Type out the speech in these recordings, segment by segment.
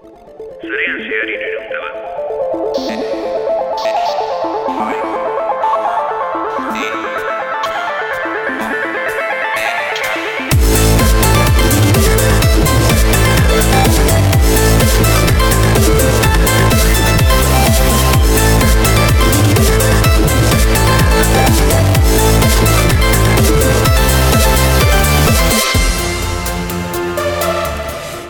Zarean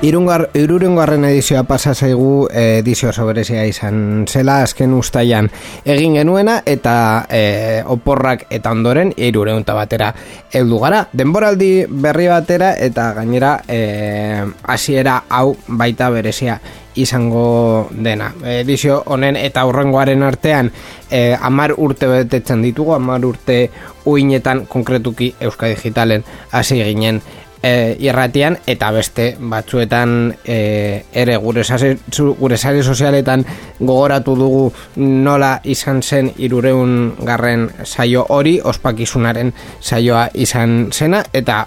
Irungar, irurungarren edizioa pasa zaigu eh, edizio soberezia izan zela azken ustaian egin genuena eta eh, oporrak eta ondoren irureunta batera heldu gara. Denboraldi berri batera eta gainera eh, hasiera hau baita berezia izango dena. Edizio honen eta hurrengoaren artean eh, amar urte betetzen ditugu, amar urte uinetan konkretuki Euskadi Digitalen hasi ginen e, irratian eta beste batzuetan e, ere gure sare, gure sare sozialetan gogoratu dugu nola izan zen irureun garren saio hori ospakizunaren saioa izan zena eta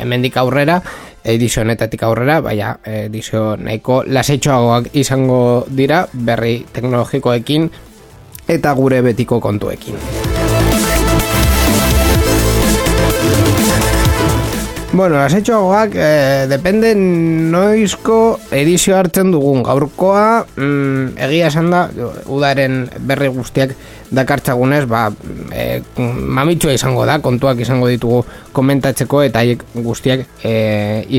hemendik aurrera edizio honetatik aurrera, baina edizio nahiko lasetxoagoak izango dira berri teknologikoekin eta gure betiko kontuekin. Bueno, lasetxoagoak eh, depende noizko edizio hartzen dugun. Gaurkoa mm, egia esan da udaren berri guztiak dakartzagunez ba, e, mamitxua izango da kontuak izango ditugu komentatzeko eta haiek guztiak e,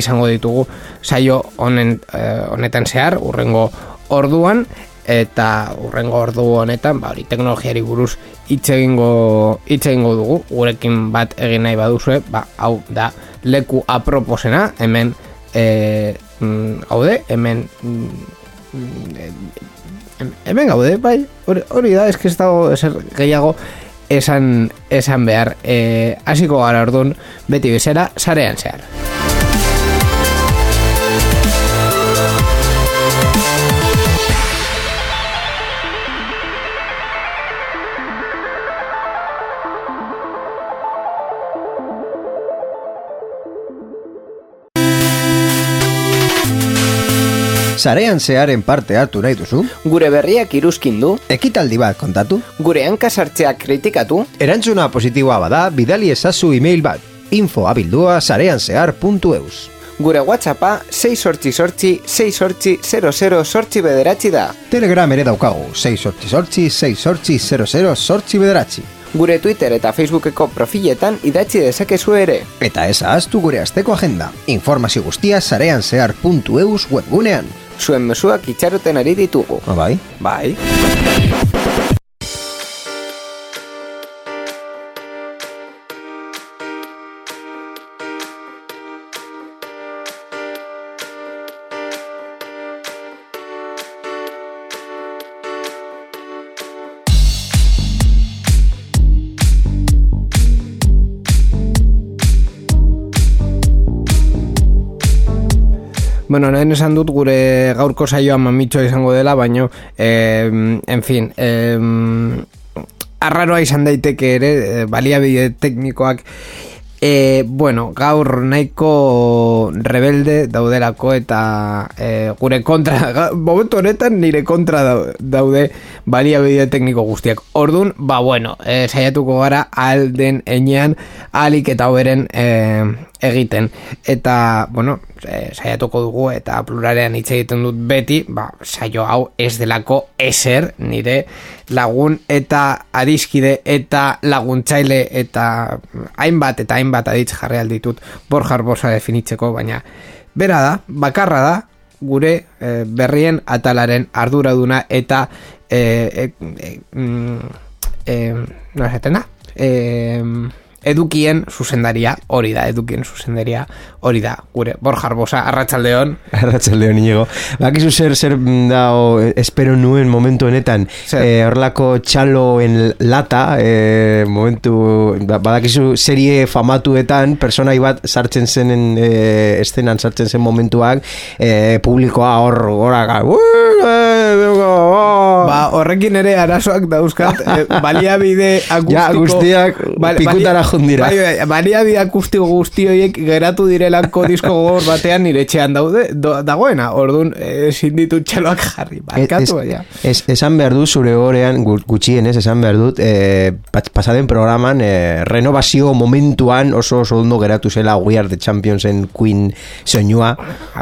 izango ditugu saio honen, eh, honetan zehar urrengo orduan eta urrengo ordu honetan ba hori teknologiari buruz hitz egingo hitz egingo dugu. Gurekin bat egin nahi baduzue ba hau da leku aproposena hemen e, mm, hemen mm, em- hemen gaude bai hori, hori da eske ez dago ezer gehiago esan, esan behar. E, hasiko gara orduan beti bezala sarean zehar Sarean zearen parte hartu nahi duzu? gure berriak iruzkin du Ekitaldi bat kontatu? gure hankasartzeak kritikatu Erantzuna positiboa bada, bidali ezazu email bat. info abildua sareanzehar.eus Gure WhatsAppa 6 sortzi sortzi 6 sortzi 00 sortzi bederatzi da. Telegram ere daukagu, 6 sortzi sortzi, 6 sortzi 00 sortzi bederatzi. Gure Twitter eta Facebookeko profiletan idatzi dezakezu ere. Eta ez ahaztu gure asteko agenda. Informazio guztia sareanzehar.eus webgunean. Zuen mezuak itxaroten ari ditugu. Ah, bai? Bai. Bueno, lehen esan dut gure gaurko saioa mamitxoa izango dela, baino, eh, en fin, eh, arraroa izan daiteke ere, eh, baliabide teknikoak, eh, bueno, gaur nahiko rebelde daudelako eta eh, gure kontra, momentu honetan nire kontra dau- daude baliabide tekniko guztiak. Ordun, ba bueno, eh, saiatuko gara alden enean alik eta hoberen eh, egiten. Eta, bueno, eh, saiatuko dugu eta pluralean hitz egiten dut beti, ba, saio hau ez delako eser nire lagun eta adiskide eta laguntzaile eta hainbat eta hainbat aditz jarri alditut Borja Arbosa definitzeko, baina bera da, bakarra da, gure eh, berrien atalaren arduraduna eta eh, eh, eh, mm, eh, no esaten da? Eh, edukien zuzendaria hori da, edukien zuzendaria hori da, gure Borja Arbosa, arratsaldeon Arratxaldeon inigo. Bakizu zer, zer mm, da, o, espero nuen momentu honetan, Zer? eh, txaloen lata, eh, momentu, ba- badakizu serie famatuetan, personai bat sartzen zenen, eh, estenan sartzen zen momentuak, eh, publikoa hor, horak, Ba, horrekin ere arazoak dauzkat, eh, baliabide akustiko... Ja, guztiak pikutara jundira. Bai, bai, baliabide akustiko guzti horiek geratu direlako disko gogor batean nire etxean daude, do, dagoena, orduan ezin ditut txaloak jarri, barkatu, ez, ja. ez, esan behar dut zure gorean gu- gutxienez esan behar dut eh, pas- pasaden programan eh, renovazio momentuan oso oso ondo geratu zela We Are The Championsen Queen soinua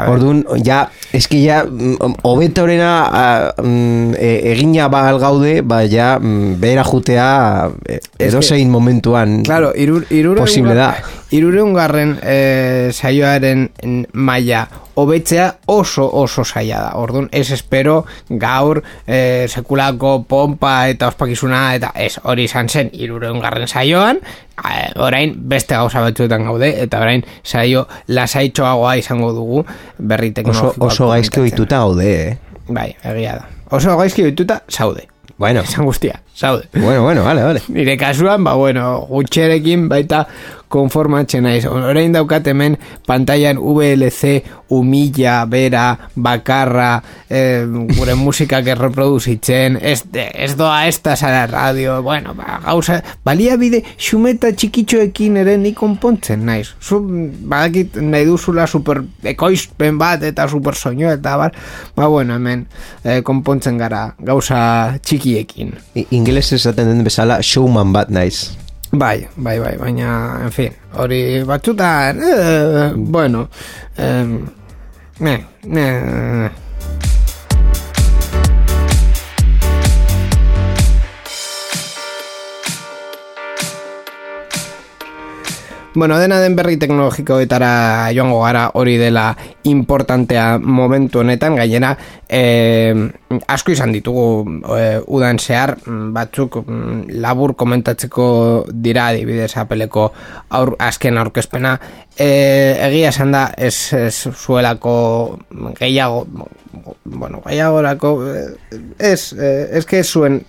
orduan ja eski ja mm, hobetorena ah, mm, e- egina ba gaude ba ja mm, behera jutea eh, Es edozein momentuan Claro, irur, irure posible da. Irureungarren eh, saioaren maila hobetzea oso oso saia da. Orduan, ez espero gaur eh, sekulako pompa eta ospakizuna eta ez hori izan zen irureungarren saioan, eh, orain beste gauza batzuetan gaude eta orain saio lasaitxoagoa izango dugu berri oso, teknologikoak oso gaizki ohituta gaude eh? Bai, egia da. Oso gaizki ohituta zaude. bueno, Esan guztia, zaude. bueno, bueno, vale, vale Nire kasuan, ba, bueno, gutxerekin baita konformatzen naiz. Orain daukat hemen pantailan VLC, umila, bera, bakarra, eh, gure musikak erreproduzitzen, ez, ez doa ez da zara radio, bueno, ba, gauza, baliabide xumeta txikitxoekin ere ni konpontzen naiz. Zu, badakit nahi duzula super ekoizpen bat eta super soinu eta bar, ba, bueno, hemen eh, konpontzen gara gauza txikiekin. Ingeles esaten den bezala showman bat naiz Bai, bai, bai, baina, en fin, hori batzutan, eh, bueno, eh, ne, ne, ne. Bueno, dena den berri teknologikoetara joango gara hori dela importantea momentu honetan, gainera eh, asko izan ditugu eh, udan zehar, mm, batzuk mm, labur komentatzeko dira adibidez apeleko aur, azken aurkezpena, eh, egia esan da ez, ez zuelako gehiago, bueno, gehiagorako, eh, ez, eh, ez que zuen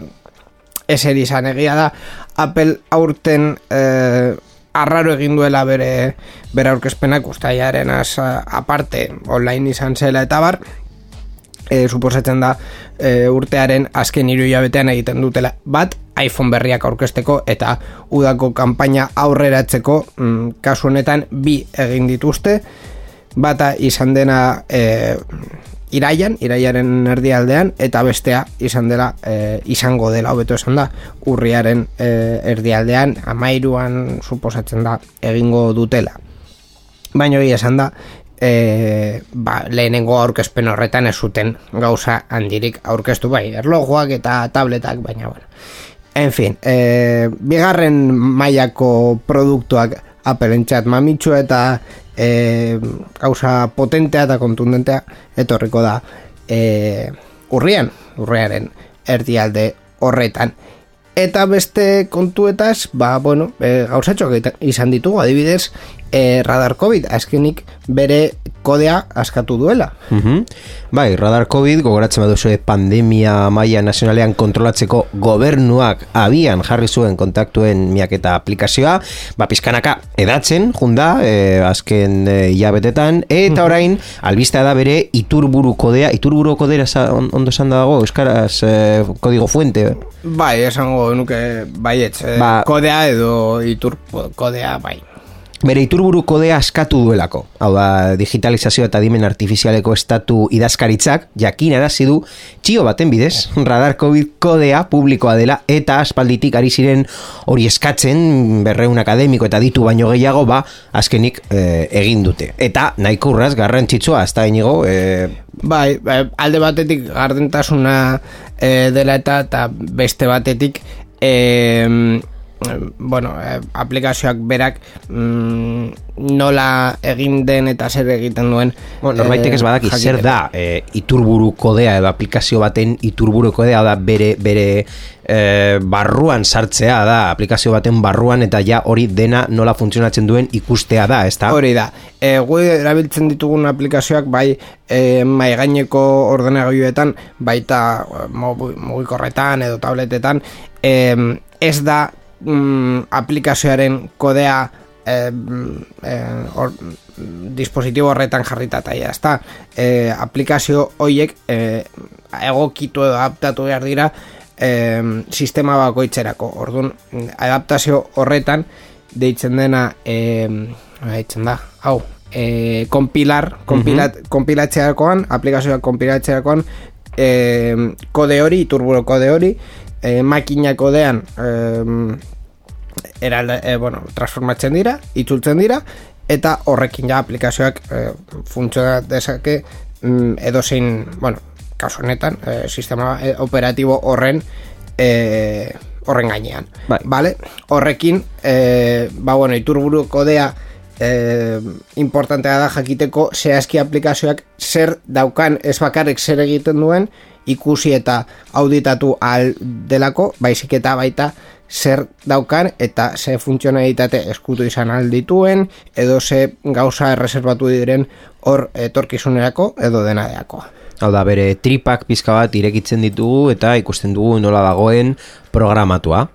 eser izan. Egia da Apple aurten eh, arraro egin duela bere bere aurkezpenak ustaiaren aparte online izan zela eta bar e, suposatzen da e, urtearen azken hiru hilabetean egiten dutela. Bat iPhone berriak aurkezteko eta udako kanpaina aurreratzeko mm, kasu honetan bi egin dituzte. Bata izan dena e, iraian, iraiaren erdialdean eta bestea izan dela e, izango dela hobeto esan da urriaren e, erdialdean amairuan suposatzen da egingo dutela. Baina egia esan da e, ba, lehenengo aurkezpen horretan ez zuten gauza handirik aurkeztu bai, erlojuak eta tabletak baina bueno. En fin, e, bigarren mailako produktuak aperentzat mamitxu eta e, gauza potentea eta kontundentea etorriko da e, urrian, urriaren erdialde horretan. Eta beste kontuetaz, ba, bueno, e, gauzatxoak izan ditugu, adibidez, e, radar COVID, azkenik bere kodea askatu duela. Mhm. Bai, radar COVID, gogoratzen baduzu pandemia maila nazionalean kontrolatzeko gobernuak abian jarri zuen kontaktuen miaketa aplikazioa, ba, pizkanaka edatzen, junda, e, azken e, hilabetetan, eta orain, albistea da bere iturburu kodea, iturburu kodera sa- on- ondo esan dago, euskaraz e, kodigo fuente, Bai, esango nuke baietz, e, Ba- kodea edo itur kodea, bai. Bere iturburu kodea askatu duelako. Hau da, digitalizazio eta dimen artifizialeko estatu idazkaritzak jakinarazi du txio baten bidez, radar COVID kodea publikoa dela eta aspalditik ari ziren hori eskatzen berreun akademiko eta ditu baino gehiago ba azkenik eh, egin dute. Eta nahiko urraz garrantzitsua, da inigo, eh, Bai, bai, alde batetik gardentasuna e, dela eta eta beste batetik e, bueno, e, aplikazioak berak mm, nola egin den eta zer egiten duen Bueno, norbaitek ez badaki zer da e, iturburu kodea edo aplikazio baten iturburu kodea da bere bere e, barruan sartzea da aplikazio baten barruan eta ja hori dena nola funtzionatzen duen ikustea da, ezta? Hori da, e, gu erabiltzen ditugun aplikazioak bai e, mai gaineko ordenagailuetan baita mugikorretan edo tabletetan e, ez da mm, aplikazioaren kodea e, e, or, dispositibo horretan jarrita eta ezta e, aplikazio hoiek e, egokitu edo adaptatu behar dira e, sistema bakoitzerako. Orduan adaptazio horretan deitzen dena e, deitzen da, hau e, kompilar, kompilat, kompilatzeakoan aplikazioak kompilatzeakoan e, kode hori, turburo kode hori e, makina kodean e, eralde, e, bueno, transformatzen dira, itzultzen dira, eta horrekin ja aplikazioak e, funtziona dezake mm, edozein, bueno, kasu honetan, e, sistema operatibo horren e, horren gainean. Bai. Vale? Horrekin, e, ba, bueno, iturburu kodea e, importantea da jakiteko zehazki aplikazioak zer daukan ez bakarrik zer egiten duen ikusi eta auditatu al delako, baizik eta baita zer daukan eta ze funtzionalitate eskutu izan aldituen edo ze gauza erreserbatu diren hor etorkizunerako edo denadeako. Hau da, bere tripak pizka bat irekitzen ditugu eta ikusten dugu nola dagoen programatua.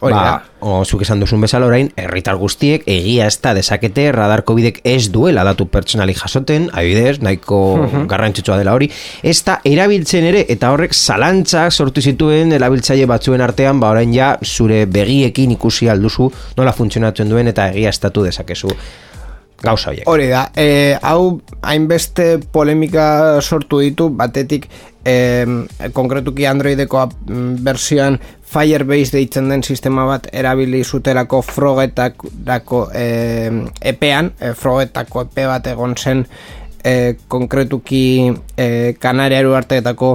Hori ba, da. zuk esan duzun bezala orain, herritar guztiek egia ez da desakete radar covidek ez duela datu pertsonali jasoten, adibidez, nahiko garrantzitsua dela hori, ez da erabiltzen ere, eta horrek zalantzak sortu zituen erabiltzaile batzuen artean, ba orain ja zure begiekin ikusi alduzu nola funtzionatzen duen eta egia estatu dezakezu gauza horiek. Hori da, e, hau hainbeste polemika sortu ditu, batetik e, konkretuki Androideko ap- m, versioan Firebase deitzen den sistema bat erabili zuterako frogetako e, epean, e, frogetako epe bat egon zen e, konkretuki e, Kanariaru arteetako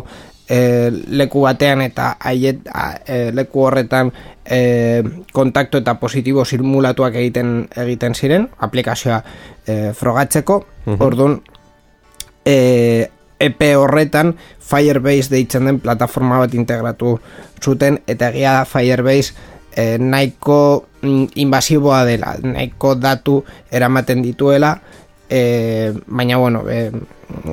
e, leku batean eta haiet, a, e, leku horretan e, kontaktu eta positibo simulatuak egiten egiten ziren aplikazioa e, frogatzeko. Orduan e, EP horretan Firebase deitzen den plataforma bat integratu zuten eta egia da Firebase e, nahiko mm, invasiboa dela, nahiko datu eramaten dituela e, baina bueno e,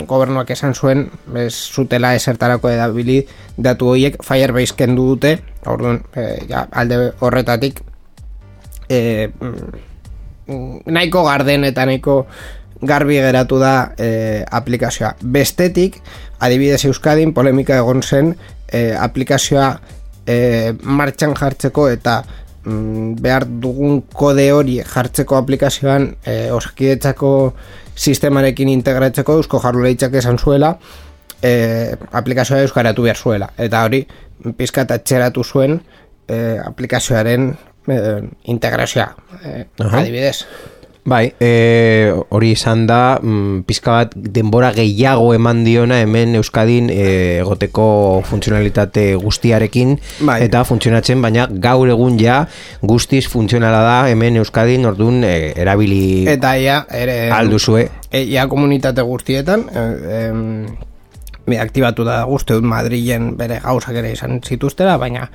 gobernuak esan zuen ez zutela esertarako edabili datu horiek Firebase kendu dute orduan e, ja, alde horretatik e, nahiko garden eta nahiko garbi geratu da e, aplikazioa. Bestetik, adibidez Euskadin polemika egon zen e, aplikazioa e, martxan jartzeko eta behar dugun kode hori jartzeko aplikazioan e, osakidetzako sistemarekin integratzeko eusko jarruleitzak esan zuela e, aplikazioa euskaratu behar zuela eta hori pizkat atxeratu zuen e, aplikazioaren e, integrazioa e, Aha. adibidez Bai, e, hori izan da, mm, pizka bat denbora gehiago eman diona hemen Euskadin e, egoteko funtzionalitate guztiarekin Bai. eta funtzionatzen, baina gaur egun ja guztiz funtzionala da hemen Euskadin ordun e, erabili eta ia ere alduzue. e, ia komunitate guztietan e, em, be, aktibatu da guzti dut Madrilen bere gauzak ere izan zituztera, baina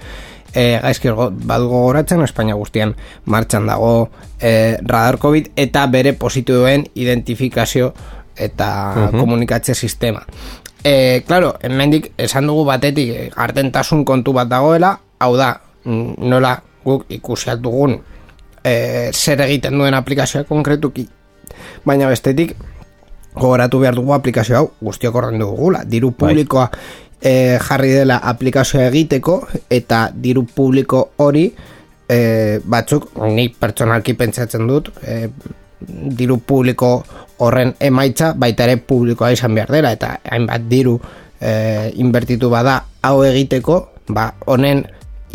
e, gaizki go- badugu goratzen Espainia guztian martxan dago e, radar COVID eta bere positiboen identifikazio eta komunikatze sistema. E, claro, hemendik esan dugu batetik gardentasun kontu bat dagoela, hau da, nola guk ikusi dugun e, zer egiten duen aplikazioa konkretuki. Baina bestetik gogoratu behar dugu aplikazio hau guztiok horren dugula, diru publikoa e, jarri dela aplikazioa egiteko eta diru publiko hori e, batzuk ni pertsonalki pentsatzen dut e, diru publiko horren emaitza baita ere publikoa izan behar dela eta hainbat diru e, inbertitu bada hau egiteko ba honen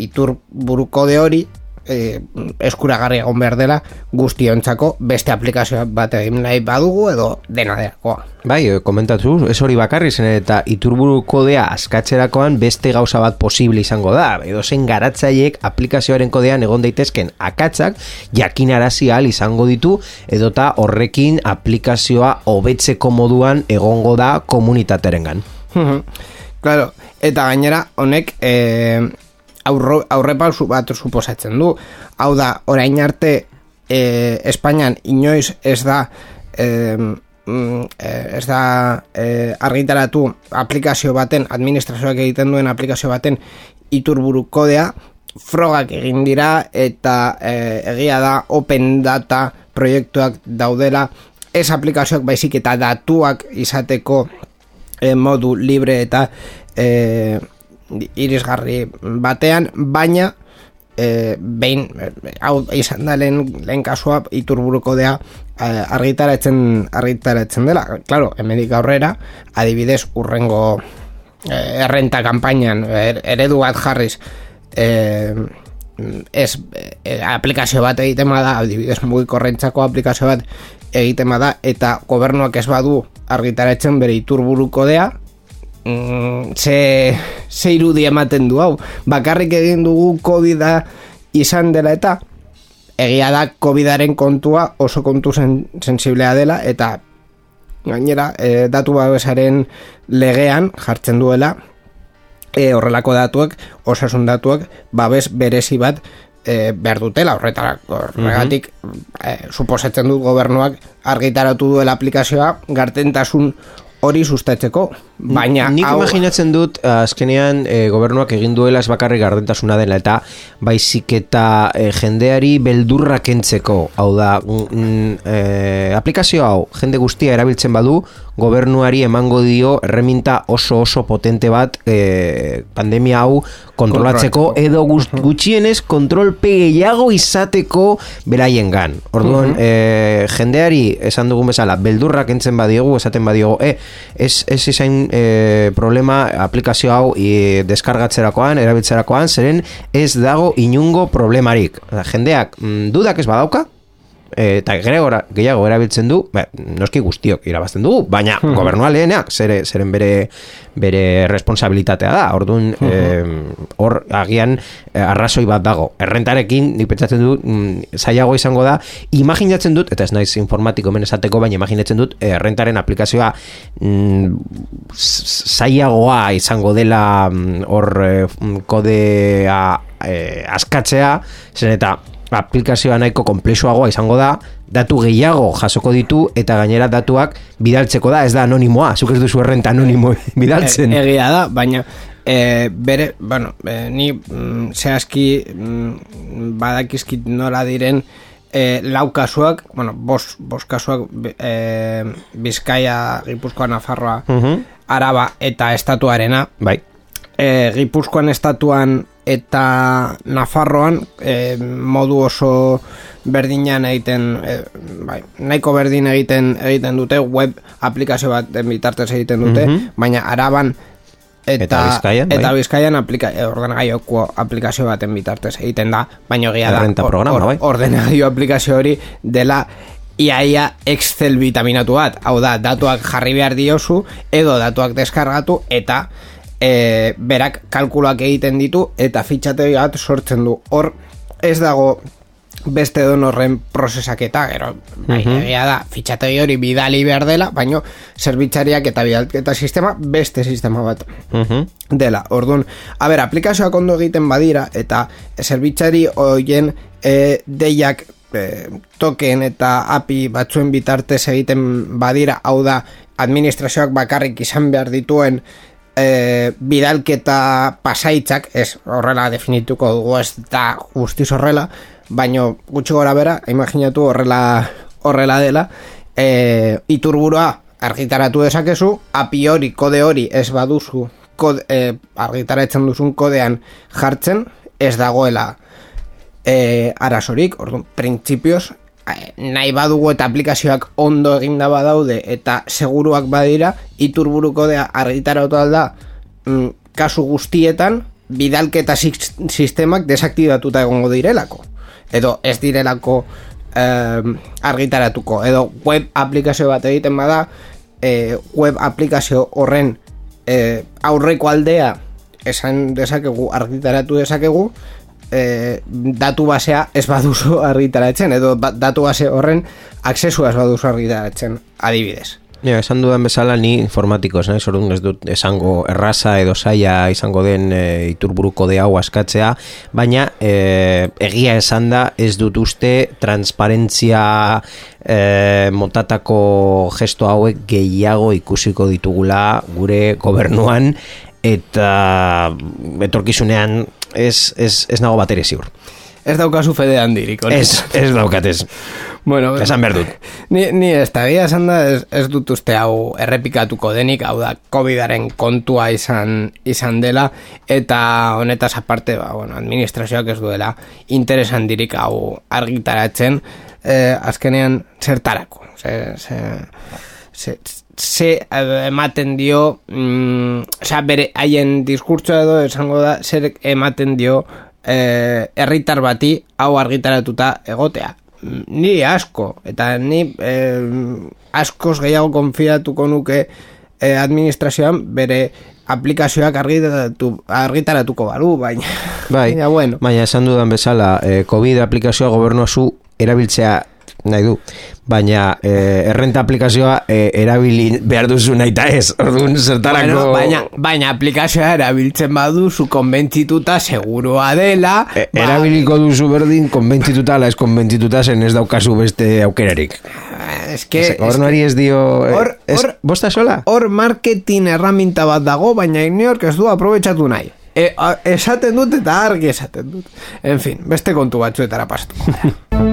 itur burukode hori e, eskuragarri egon behar dela guztiontzako beste aplikazio bat egin nahi badugu edo dena derakoa. Bai, e, komentatu, ez hori bakarri zen eta iturburu kodea askatzerakoan beste gauza bat posible izango da. Edo zen garatzaiek aplikazioaren kodean egon daitezken akatzak jakinarazi ahal izango ditu edota horrekin aplikazioa hobetzeko moduan egongo da komunitaterengan. claro, eta gainera honek e, aurro, aurrepausu bat suposatzen du. Hau da, orain arte e, Espainian inoiz ez da e, mm, eh, ez da e, argitaratu aplikazio baten, administrazioak egiten duen aplikazio baten iturburu kodea frogak egin dira eta e, egia da open data proiektuak daudela ez aplikazioak baizik eta datuak izateko e, modu libre eta e, irisgarri batean, baina e, behin hau izan da lehen, lehen kasua iturburuko dea e, argitaratzen argitaratzen dela. Claro, hemedik aurrera adibidez urrengo e, errenta kanpainan er, eredu bat jarriz e, ez e, aplikazio bat egiten bada adibidez mugikorrentzako aplikazio bat egiten bada eta gobernuak ez badu argitaratzen bere iturburuko dea mm, ze, ze irudi ematen du hau. Bakarrik egin dugu covid izan dela eta egia da COVIDaren kontua oso kontu sen, sensiblea dela eta gainera e, datu babesaren legean jartzen duela e, horrelako datuak osasun datuak babes berezi bat e, behar dutela. Horretara horregatik e, suposatzen dut gobernuak argitaratu duela aplikazioa gartentasun hori sustatzeko, baina Nik hau- imaginatzen dut azkenean e, gobernuak egin duela ez bakarrik gardentasuna dela eta baizik eta e, jendeari beldurra kentzeko. Hau da mm, e, aplikazio hau jende guztia erabiltzen badu gobernuari emango dio erreminta oso oso potente bat e, pandemia hau kontrolatzeko edo gutxienez kontrolpe gehiago izateko beraiengan. Orduan, e, jendeari esan dugun bezala, beldurrak entzen badiogu, esaten badiogu, e, ez, ez izan e, problema aplikazio hau e, deskargatzerakoan, erabiltzerakoan, zeren ez dago inungo problemarik. Jendeak mm, dudak ez badauka, eta gehiago, gehiago erabiltzen du, ba, noski guztiok irabazten dugu, baina gobernua lehenak, zere, zeren bere, bere responsabilitatea da, orduan eh, hor agian eh, arrazoi bat dago. Errentarekin, nik pentsatzen dut, mm, zailago izango da, imaginatzen dut, eta ez naiz informatiko hemen esateko, baina imaginatzen dut, eh, errentaren aplikazioa mm, zailagoa izango dela mm, hor eh, mm, kodea eh, askatzea, zen eta aplikazioa nahiko komplexuagoa izango da, datu gehiago jasoko ditu eta gainera datuak bidaltzeko da, ez da anonimoa, zuk ez duzu errenta anonimo bidaltzen. E, egia da, baina e, bere, bueno, e, ni mm, zehazki mm, badakizkit nola diren e, lau kasuak, bueno, bos, bos kasuak e, Bizkaia, Gipuzkoa, Nafarroa, Mhm. Araba eta Estatuarena, Bai. e, Gipuzkoan estatuan eta Nafarroan e, modu oso berdinan egiten e, bai, nahiko berdin egiten egiten dute web aplikazio bat bitartez egiten dute baina Araban eta, Eta Bizkaian, bai. eta Bizkaian aplika, e, ordenagaioko aplikazio baten bitartez egiten da baina egia da or- or- bai. ordenagailu aplikazio hori dela iaia Excel vitaminatu bat, hau da, datuak jarri behar diozu, edo datuak deskargatu, eta e, berak kalkuloak egiten ditu, eta fitxategi bat sortzen du. Hor, ez dago beste don horren prozesaketa, gero, bai, egia da, fitxategi hori bidali behar dela, baino, zerbitzariak eta bidalketa sistema, beste sistema bat Mhm. dela. Orduan, a ber, aplikazioak ondo egiten badira eta zerbitzari hoien e, deiak e, token eta API batzuen bitartez egiten badira, hau da administrazioak bakarrik izan behar dituen e, bidalketa pasaitzak, ez horrela definituko dugu ez da guztiz horrela, baino gutxi gora bera, imaginatu horrela horrela dela, e, iturburua argitaratu dezakezu, API hori, kode hori ez baduzu kode, e, argitaratzen duzun kodean jartzen, ez dagoela e, arazorik, orduan, printzipioz, eh, nahi badugu eta aplikazioak ondo eginda badaude eta seguruak badira, iturburu kodea argitaratu alda mm, kasu guztietan, bidalketa sis- sistemak desaktibatuta egongo direlako. Edo ez direlako eh, argitaratuko. Edo web aplikazio bat egiten bada, eh, web aplikazio horren eh, aurreko aldea esan dezakegu, argitaratu dezakegu, e, datu basea ez baduzu argitaratzen, edo ba, datu base horren aksesua ez baduzu argitaratzen, adibidez. Ja, esan dudan bezala ni informatiko ez naiz, orduan ez dut esango erraza edo saia izango den e, iturburuko de hau askatzea, baina e, egia esan da ez dut uste transparentzia e, motatako gesto hauek gehiago ikusiko ditugula gure gobernuan eta etorkizunean ez, ez, ez nago batere ziur. Ez daukazu fede handirik. Ez, ez daukatez. Bueno, Esan behar dut. Ni, ni ez da, esan da, ez, ez dut uste hau errepikatuko denik, hau da, COVID-aren kontua izan, izan dela, eta honetaz aparte, ba, bueno, administrazioak ez duela interes handirik hau argitaratzen, eh, azkenean zertarako. Ze, ze, ze, ze eh, ematen dio, mm, osea, bere haien diskurtsoa edo esango da, zer ematen dio eh, herritar bati hau argitaratuta egotea. Mm, Ni asko, eta ni eh, askoz gehiago konfiatuko nuke eh, administrazioan bere aplikazioak argitaratu, argitaratuko balu, baina, Bai, baina bueno. baina esan dudan bezala, eh, COVID aplikazioa gobernu zu erabiltzea nahi du, baina eh, errenta aplikazioa eh, erabili behar duzu nahi eta ez, orduan zertarako... Bueno, baina, baina aplikazioa erabiltzen baduzu konbentzituta segurua dela E, ba, erabiliko duzu berdin, konbentzituta ala ez konbentzituta zen ez daukazu beste aukerarik. es que, Ez, gobernuari ez dio... eh, Hor- ez, hor- bosta sola? hor marketing erraminta bat dago, baina inork ez du aprobetsatu nahi. E, a, esaten dut eta argi esaten dut. En fin, beste kontu batzuetara pasatuko.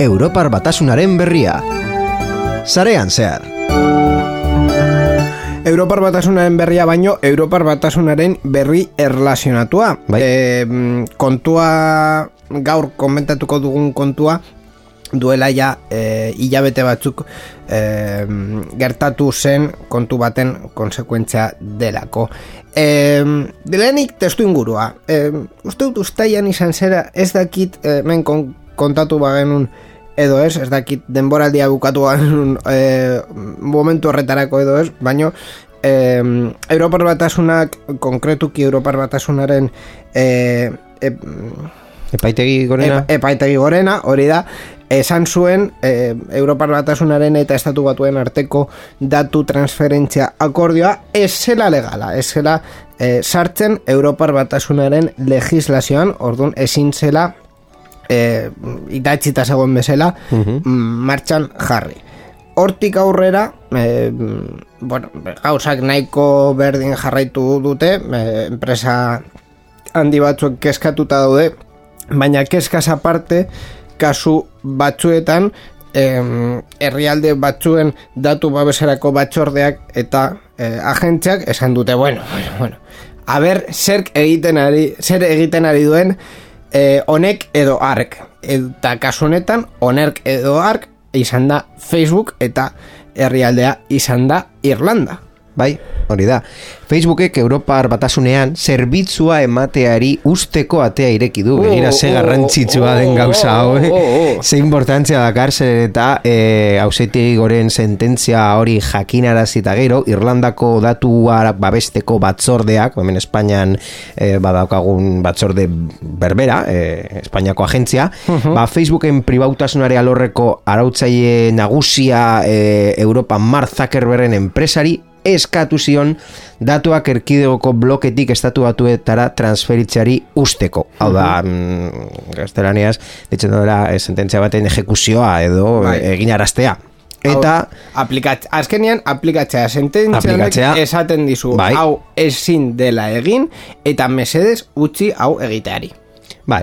Europar batasunaren berria. Zarean zehar. Europar batasunaren berria baino, Europar batasunaren berri erlazionatua. Bai. E, kontua, gaur komentatuko dugun kontua, duela ja e, hilabete batzuk e, gertatu zen kontu baten konsekuentzia delako. E, lehenik testu ingurua. E, uste dut ustaian izan zera ez dakit e, men kon, kontatu bagenun edo ez, ez dakit denboraldia bukatu e, momentu horretarako edo ez, baino e, Europar batasunak, konkretuki Europar batasunaren e, e, Epaitegi gorena? Epa, epaitegi gorena, hori da, esan zuen e, Europar batasunaren eta estatu batuen arteko datu transferentzia akordioa ez zela legala, ez zela e, sartzen Europar batasunaren legislazioan, orduan ezin zela e, idatzita zegoen bezala mm, martxan jarri. Hortik aurrera, e, bueno, gauzak nahiko berdin jarraitu dute, e, enpresa handi batzuek kezkatuta daude, baina kezkaz aparte, kasu batzuetan, herrialde batzuen datu babeserako batzordeak eta eh, agentziak esan dute, bueno, bueno, bueno, a ber, zer egiten ari, zer egiten ari duen eh, honek edo ark. Eta kasu honetan, honek edo ark izan da Facebook eta herrialdea izan da Irlanda. Bai, hori da. Facebookek Europar batasunean zerbitzua emateari usteko atea ireki du. Begira ze oh, garrantzitsua den oh, gauza hau, eh? oh, oh. Ze importantzia dakar zer eta eh, hausitegi goren sententzia hori jakinarazita gero, Irlandako datua babesteko batzordeak, hemen Espainian eh, badaukagun batzorde berbera, eh, Espainiako agentzia, ba, Facebooken pribautasunare alorreko arautzaile nagusia eh, Europa Mark Zuckerbergen enpresari eskatu zion datuak erkidegoko bloketik estatu batuetara transferitzeari usteko. Hau da, mm, gaztelaniaz, ditzen dira, eh, sententzia baten ejekuzioa edo Bai. eh, eginaraztea. Eta, Aplikatz, azkenean aplikatzea sententzia esaten dizu Bai. hau ezin dela egin eta mesedez utzi hau egiteari. Bai,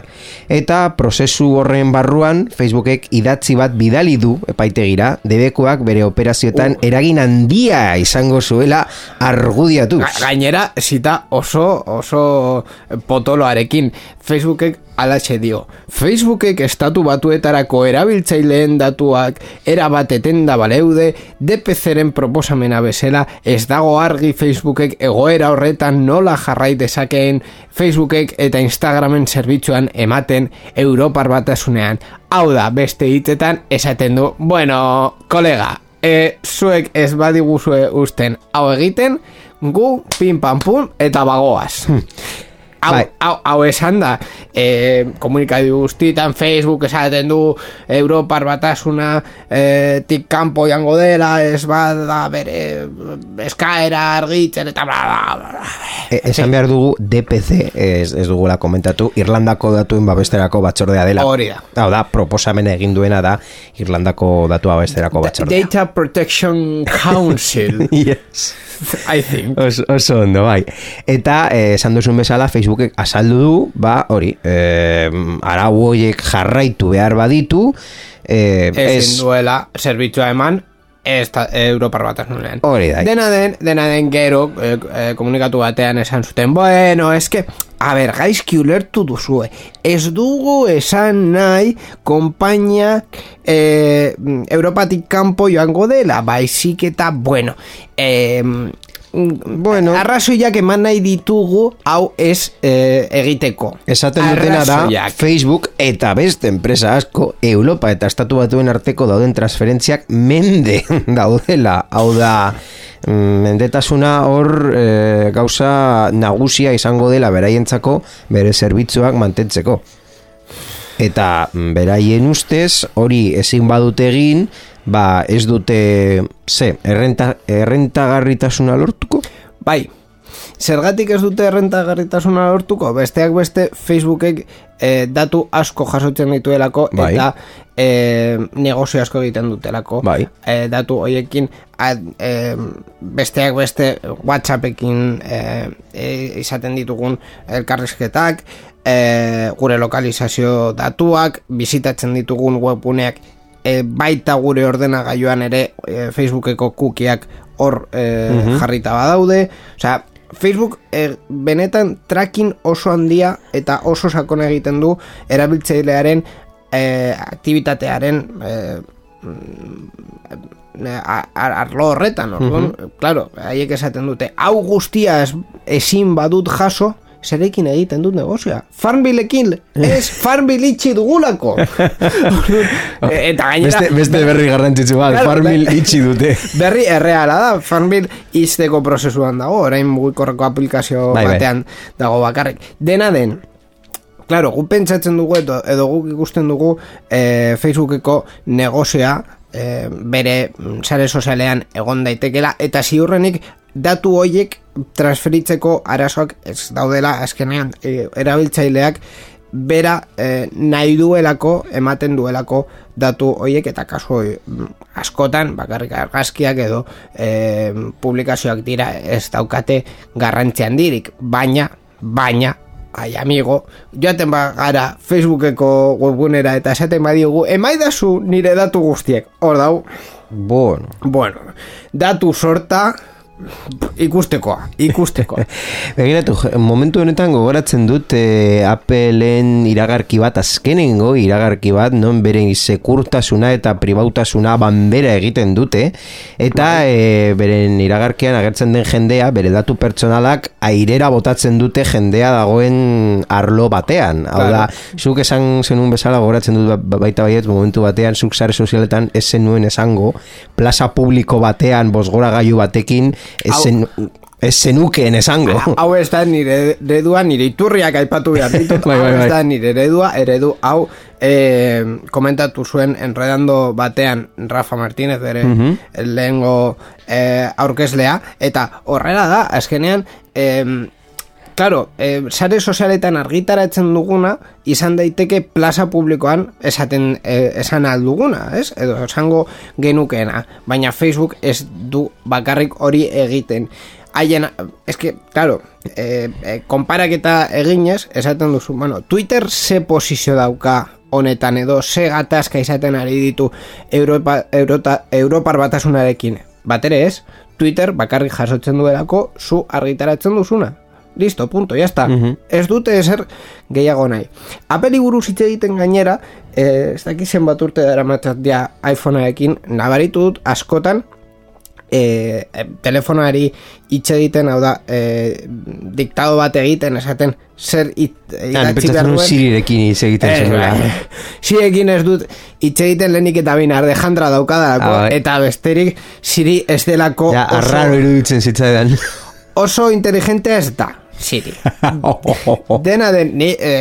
eta prozesu horren barruan Facebookek idatzi bat bidali du epaitegira, debekuak bere operazioetan eragin handia izango zuela argudiatuz. Ga- Gainera, zita oso, oso potoloarekin. Facebookek alatxe dio. Facebookek estatu batuetarako erabiltzaileen datuak erabat etenda baleude, DPC-ren proposamena bezala ez dago argi Facebookek egoera horretan nola jarrai dezakeen Facebookek eta Instagramen zerbitzuan ematen Europar batasunean. Hau da, beste hitzetan esaten du, bueno, kolega, e, zuek ez badiguzue usten hau egiten, gu pin pam pum eta bagoaz. Hau, Bai. hau, hau esan da, e, komunikadu guztietan Facebook esaten du Europar batasuna e, tik kanpo jango dela, ez bada bere eskaera argitzen eta bla, bla, bla, bla. E, esan behar dugu DPC, ez, ez dugula komentatu, Irlandako datuen babesterako batzordea dela. Hori da. Hau da, proposamen egin duena da Irlandako datua babesterako batzordea. Data Protection Council, yes. I think. Oso, oso ondo, bai. Eta, eh, esan duzun bezala, Facebookek azaldu du, ba, hori, eh, arau horiek jarraitu behar baditu, eh, Ezin duela zerbitzua eman ez ta, Europar batasunean. Hori da. Dena den, dena den gero eh, eh, komunikatu batean esan zuten, bueno, eske, a ber, gaizki ulertu duzue, ez dugu esan nahi konpainia eh, Europatik kanpo joango dela, baizik eta, bueno, eh, Bueno. arrazoiak eman nahi ditugu hau ez eh, egiteko. Esaten dutena da. Facebook eta beste enpresa asko Europa eta Estatu Batuen arteko dauden transferentziak mende daudela. Hau da mm, mendetasuna hor e, gauza nagusia izango dela beraientzako bere zerbitzuak mantentzeko. Eta mm, beraien ustez hori ezin badute egin, ba ez dute ze, errenta, errentagarritasuna lortuko? Bai, zergatik ez dute errentagarritasuna lortuko, besteak beste Facebookek eh, datu asko jasotzen dituelako Bai. eta eh, negozio asko egiten dutelako. Bai. Eh, datu hoiekin eh, besteak beste Whatsappekin eh, izaten ditugun elkarrizketak, eh, gure lokalizazio datuak, bizitatzen ditugun webguneak e, baita gure ordenagailuan ere e, Facebookeko kukiak hor e, jarrita badaude. Osea, Facebook e, benetan tracking oso handia eta oso sakon egiten du erabiltzailearen e, aktivitatearen e, mm, a- a- arlo horretan, orduan, claro, haiek esaten dute, hau guztia ez, ezin badut jaso, zerekin egiten dut negozioa. Farmbilekin, ez Farmbil itxi dugulako. Orduan, e- eta gainera... Beste, beste berri garrantzitsu bat, Claro, farmil bai. itxi dute. Berri erreala da, Farmville izteko prozesuan dago, orain mugikorreko aplikazio Bai, bai. batean dago bakarrik. Dena den, Claro, gu pentsatzen dugu edo, edo guk ikusten dugu e, Facebookeko negozioa e, bere sare sozialean egon daitekela eta ziurrenik datu hoiek transferitzeko arazoak ez daudela azkenean e, erabiltzaileak bera e, nahi duelako ematen duelako datu hoiek eta kasu hoi, mm, askotan bakarrik argazkiak edo e, publikazioak dira ez daukate garrantzi handirik. Baina baina ai amigo, joaten ba gara Facebookeko webgunera eta esaten badiogu, emaidazu nire datu guztiek. Hor dau, Bueno. bueno, datu sorta ikustekoa, ikustekoa. Begiratu, momentu honetan gogoratzen dut e, Appleen iragarki bat, azkenengo iragarki bat, non bere sekurtasuna eta pribautasuna bandera egiten dute, eta e, beren iragarkian agertzen den jendea, bere datu pertsonalak airera botatzen dute jendea dagoen arlo batean. Hau da, zuk esan zenun bezala gogoratzen dut ba- baita baiet, momentu batean, zuk sare sozialetan ez zenuen esango, plaza publiko batean, bosgora gaiu batekin, zen, ez zenukeen esango. hau ez da nire eredua, nire iturriak aipatu behar ditut, Bai, bai, hau ez bai. da nire eredua, eredu hau e, komentatu zuen enredando batean Rafa Martínez bere Mhm. lehengo e, aurkezlea, eta horrela da, azkenean, e, Claro, eh, sare sozialetan argitaratzen duguna izan daiteke plaza publikoan esaten eh, esan alduguna, ez? Edo esango genukeena, baina Facebook ez du bakarrik hori egiten. Haien, eske, claro, eh, eh, konparaketa eginez, esaten duzu, bueno, Twitter ze posizio dauka honetan edo ze gatazka izaten ari ditu Europa, Eurota, Europar batasunarekin. Batere ez, Twitter bakarrik jasotzen duelako zu argitaratzen duzuna. Listo, punto, ya está. Ez dute ezer gehiago nahi. Apeli buruz hitz egiten gainera, eh, ez dakit zenbat urte dara matzat ja iPhonearekin, nabaritu dut askotan, e, telefonari hitz egiten, hau da, e, diktado bat egiten, esaten zer it, idatzi behar duen. Sirirekin hitz egiten Ez, zenuela. bai. Ez dut hitz egiten lehenik eta bain Alejandra daukadalako, Ah, bai. eta besterik Siri ez delako Ja, arraro iruditzen zitzaidan. oso inteligente ez da. Siri. Dena den, ni e,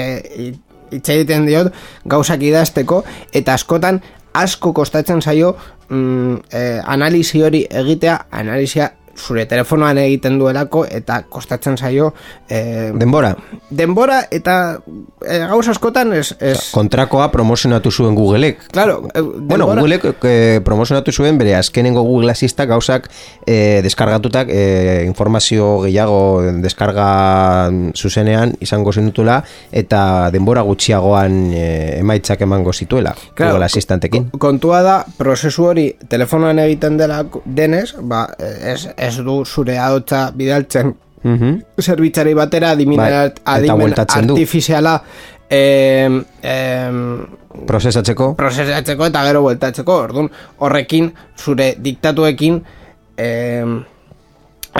hitz egiten diot gauzak idazteko, eta askotan asko kostatzen zaio mm, e, analisi hori egitea, analisia zure telefonoan egiten duelako eta kostatzen zaio e, Denbora. denbora eta e, gauz askotan ez, ez Kontrakoa promozionatu zuen Googleek. Claro, e, Bueno, denbora- Googleek eh, promozionatu zuen bere azkenengo Google Assistak gauzak eh, deskargatutak eh, informazio gehiago deskarga zuzenean izango zenutela eta denbora gutxiagoan eh, emaitzak emango zituela Claro, Google Assistantekin. ko- Kontua da, prozesu hori telefonoan egiten dela denez, ba, ez, ez du zure ahotsa bidaltzen Mhm. zerbitzari batera adimen, Bai, eta adimen artifiziala em, em, Prozesatzeko? prozesatzeko eta gero bueltatzeko. Orduan, horrekin, zure diktatuekin em,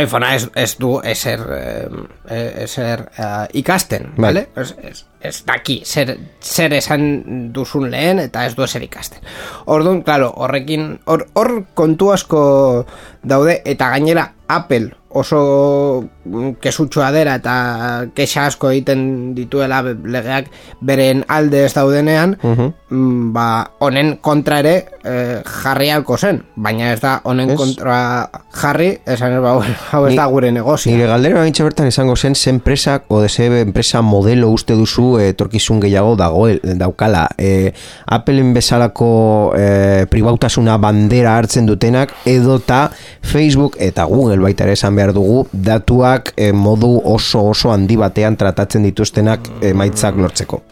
iPhonea ez, ez du ezer, em, e- ezer eh, ikasten, Bai. vale? Ez, ez, ez daki zer, zer esan duzun lehen eta ez du ezer ikasten. Orduan, claro, horrekin, hor, hor kontu asko daude eta gainera Apple oso mm, kesutxoa dela eta kexa asko egiten dituela legeak beren alde ez daudenean, mm, ba, honen kontra ere eh, jarri halko zen, baina ez da honen Ez. kontra jarri, esan ez ba, hau ez Ni- da gure negozio. Nire galdera baintxe bertan izango zen ze enpresa o de enpresa modelo uste duzu eh, etorkizun gehiago dagoel, daukala. E, Appleen bezalako e, pribautasuna bandera hartzen dutenak edota Facebook eta Google baita ere esan behar dugu datuak eh, modu oso oso handi batean tratatzen dituztenak emaitzak lortzeko.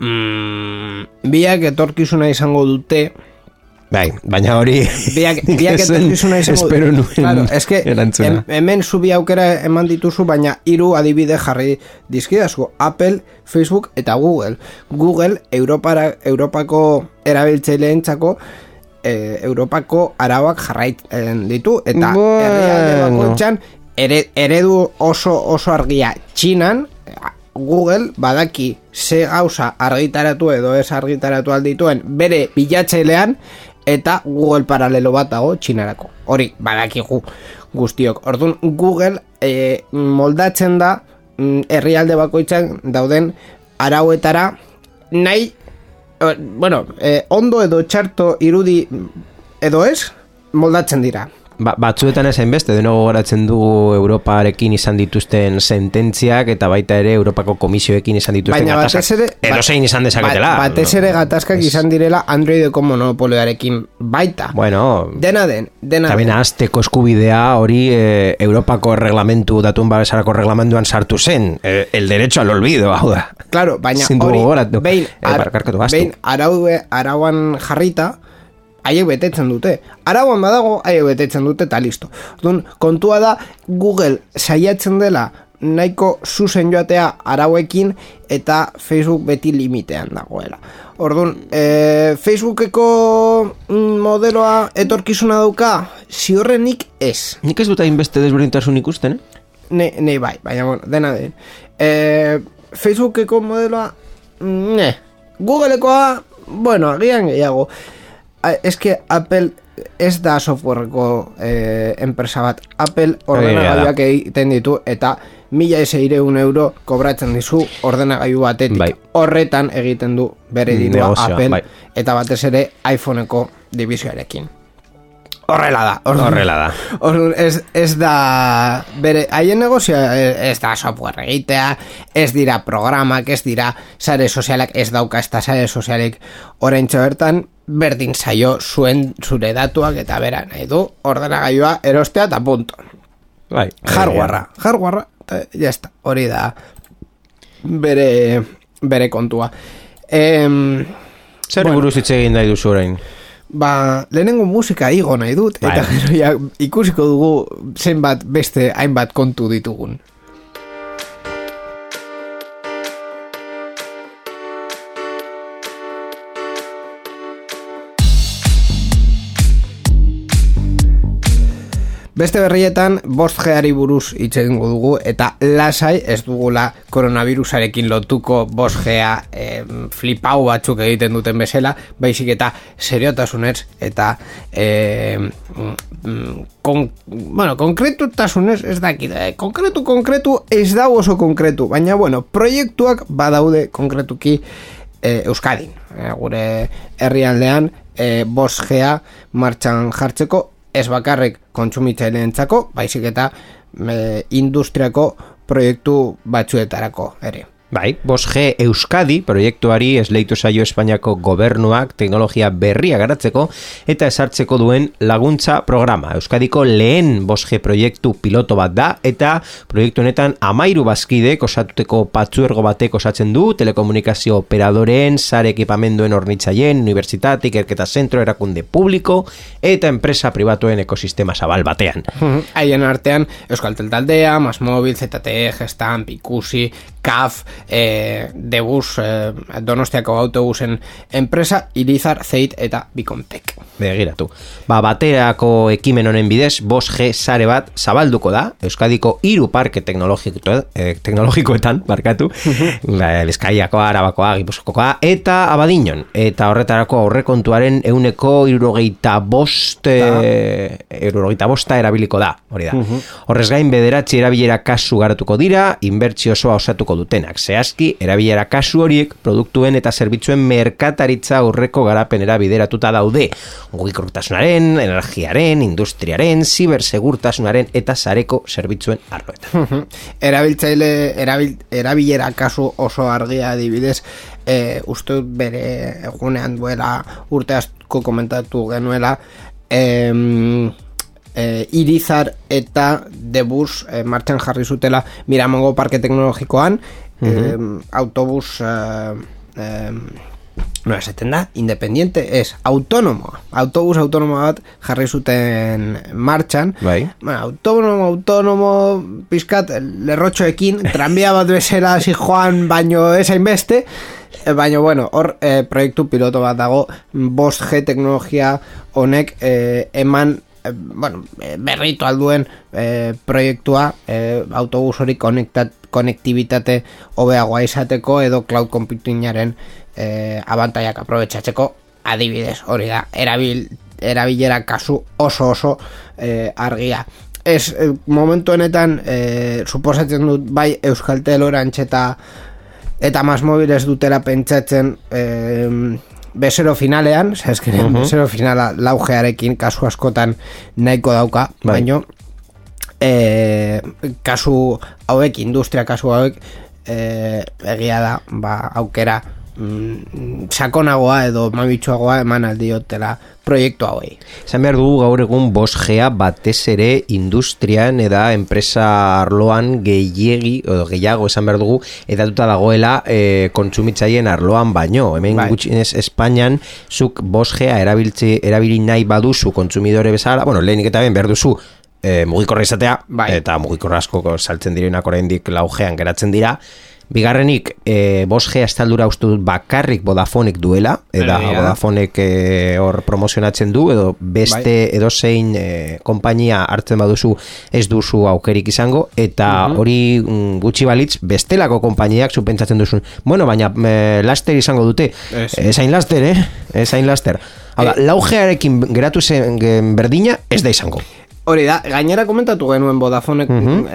Mm, biak etorkizuna izango dute, Bai, baina hori biak, biak etorkizuna izango espero nuen Claro, eske, erantzuna. hem- hemen zubi aukera eman dituzu, baina hiru adibide jarri dizkidazu. Apple, Facebook eta Google. Google, Europara, Europako erabiltzaileentzako e, Europako arauak jarraitzen ditu eta Bueno. herrialde bakoitzan ere, eredu oso oso argia Txinan Google badaki ze gauza argitaratu edo ez argitaratu aldituen bere bilatzailean eta Google paralelo bat dago txinarako. Hori, badakigu guztiok. Orduan, Google e, moldatzen da mm, herrialde bakoitzan dauden arauetara nahi bueno, eh, ondo edo txarto irudi edo ez moldatzen dira. Ba, batzuetan ezen beste, deno gogoratzen dugu Europarekin izan dituzten sententziak eta baita ere Europako komisioekin izan dituzten Baina gatazkak. ere Edo zein izan dezaketela. Ba- batez ere gatazkak izan direla Androideko monopolioarekin baita. Bueno, Dena den, dena den. azteko eskubidea hori eh, Europako reglamentu, datuen babesarako reglamentuan sartu zen. Eh, el derecho al olvido, hau da. Claro, baina hori behin, Eh, gaztu. behin araue, arauan jarrita, haiek betetzen dute. Arauan badago, haiek betetzen dute, eta listo. Orduan, kontua da, Google saiatzen dela nahiko zuzen joatea arauekin eta Facebook beti limitean dagoela. Orduan, e, Facebookeko mm, modeloa etorkizuna dauka, ziorrenik ez. Nik ez dut hainbeste desberdintasun ikusten, eh? Ne, ne bai, baina bueno, dena den. E, Facebookeko modeloa, mm, ne. Googlekoa, bueno, agian gehiago. A, eske Apple ez da softwareko e, enpresa bat. Apple ordenagailuak egiten ditu eta mila eseireun euro kobratzen dizu ordenagailu batetik. Bai. Horretan egiten du bere Negozioa, Apple bai. eta batez ere iPhoneko divisioarekin. Horrela da. orduan- Horrela da. Orduan, ez, ez da bere haien negozioa ez da software egitea, ez dira programak, ez dira sare sozialak, ez dauka ez da sare sozialik oraintxe bertan berdin zaio zuen zure datuak eta bera nahi du ordenagailua erostea eta punto. Bai. Hardwarea, hardwarea, eta jazta, hori da bere, bere kontua. Em, Zer Bueno. buruz hitz egin nahi duzu orain? Ba, lehenengo musika igo nahi dut, eta Bai. gero ja, ikusiko dugu zenbat beste hainbat kontu ditugun. Beste berrietan, bost geari buruz hitz egingo dugu, eta lasai ez dugula koronavirusarekin lotuko bost gea eh, flipau batzuk egiten duten bezala, baizik eta seriotasunez eta mm, kon, bueno, konkretutasunez ez dakit, eh, konkretu, konkretu ez da oso konkretu, baina bueno, proiektuak badaude konkretuki eh, Euskadin, eh, gure herrialdean eh, bost gea martxan jartzeko ez bakarrik kontsumitzaileentzako, baizik eta e, industriako proiektu batzuetarako ere. Bai, 5G Euskadi proiektuari esleitu saio Espainiako gobernuak teknologia berria garatzeko eta esartzeko duen laguntza programa. Euskadiko lehen 5G proiektu piloto bat da eta proiektu honetan amairu bazkidek osatuteko patzuergo batek osatzen du telekomunikazio operadoren, sare ekipamenduen ornitzaien, universitate, ikerketa zentro, erakunde publiko eta enpresa pribatuen ekosistema zabal batean. Haien artean Euskaltel taldea, Masmobil, ZTE, Gestamp, Ikusi, CAF, e, Debus, e, Donostiako autobusen enpresa, Irizar, Zeit eta Bikontek. Begiratu. Ba, baterako ekimen honen bidez, 5G sare bat zabalduko da, Euskadiko hiru parke teknologiko, eh, teknologikoetan, barkatu, la, Bizkaiakoa, Arabakoa, Gipuzkokoa, eta Abadinon. Eta horretarako aurrekontuaren euneko irurogeita bost, eh, irurogeita bosta erabiliko da, hori da. Horrez gain, bederatzi erabilera kasu garatuko dira, inbertsio osoa osatuko dutenak. Zehazki, erabilera kasu horiek produktuen eta zerbitzuen merkataritza aurreko garapenera bideratuta daude. Mugikortasunaren, energiaren, industriaren, zibersegurtasunaren eta zareko zerbitzuen arloetan. Erabiltzaile, erabil, erabilera kasu oso argia adibidez, e, uste bere egunean duela urte asko komentatu genuela, em, e, Irizar eta Debus e, martxan jarri zutela Miramongo Parke Teknologikoan. Em, autobus e, em, no esaten da, independiente ez autonomo, autobus autonomo bat jarri zuten martxan. Bai. bueno, autonomo, autonomo pizkat lerrotxoekin tranbia bat bezala hasi joan baino ez hainbeste. Eh, Baina, bueno, hor eh, proiektu piloto bat dago 5G teknologia honek eh, eman eh, bueno, eh, berritu alduen eh, proiektua eh, autobus hori konektibitate hobeagoa izateko edo cloud computingaren eh, abantaiak aprobetsatzeko adibidez hori da, erabil, erabilera kasu oso oso eh, argia. Ez, eh, momentu honetan eh, suposatzen dut bai Euskaltel Orange eta eta mas mobiles dutela pentsatzen eh, bezero finalean, zezkenen bezero finala laugearekin kasu askotan nahiko dauka, Bai. baino eh, kasu hauek, industria kasu hauek eh, egia da, ba, aukera mm, sakonagoa edo mabitxoagoa eman aldiotela proiektu hauei. Esan behar dugu gaur egun 5G batez ere industrian eta enpresa arloan gehiegi, edo gehiago esan behar dugu, edatuta dagoela e, kontsumitzaien arloan baino. Hemen Bai. gutxienez Espainian zuk 5G erabiltzi, erabili nahi baduzu kontsumidore bezala, bueno, lehenik eta ben behar duzu e, mugikorra izatea, Bai. eta mugikorra asko saltzen direnak oraindik laugean geratzen dira, Bigarrenik, e, 5G estaldura uste dut bakarrik Vodafonek duela, eta. Vodafonek e, hor promozionatzen du, edo beste edozein e, konpainia hartzen baduzu ez duzu aukerik izango, eta hori mm, gutxi balitz bestelako konpainiak supentsatzen duzun. Bueno, baina e, laster izango dute. Ez. Ez hain laster, eh? Ez hain laster. Hau da, Eh. laugearekin geratu zen berdina, ez da izango. Hori da, gainera komentatu genuen Vodafonek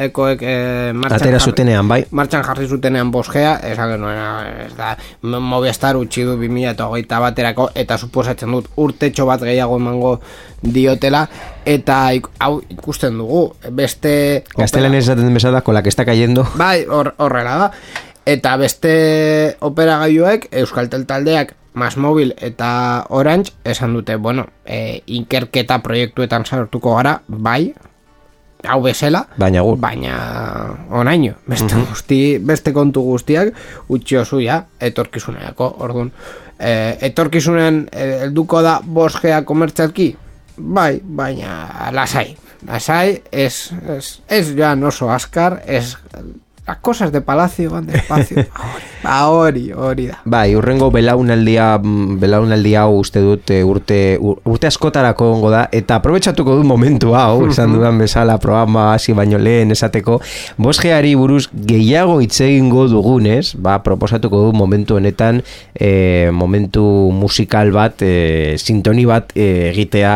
ekoek eh, martxan Atera zutenean, bai. Martxan jarri zutenean bosgea, esan genuen, ez da, Movistar utzi du 2008 baterako, eta suposatzen dut urtetxo bat gehiago emango diotela, eta hau ikusten dugu, beste... Gaztelan esaten bezala, kolak está cayendo. Bai, hor, horrela da. Eta beste operagailuek, Euskaltel taldeak, Masmobil eta Orange, esan dute, bueno, e, inkerketa proiektuetan sartuko gara, bai, hau bezala, Baina gu. baina onaino, beste, guzti, beste kontu guztiak utxio zuia etorkizunerako, orduan. E, etorkizunen e, helduko da 5G komertzialki? Bai, baina lasai. Lasai, ez, ez, ez joan oso askar, ez las cosas de palacio van despacio. Ba hori, hori da. Bai, urrengo belaunaldia mm, belaunaldia hau uste dut eh, urte ur- urte askotarako ongo da eta aprobetxatuko dut momentu hau, esan dudan bezala programa hasi baino lehen esateko, bosgeari buruz gehiago hitz egingo dugunez, ba, proposatuko dut momentu honetan eh, momentu musikal bat, eh, sintoni bat eh, egitea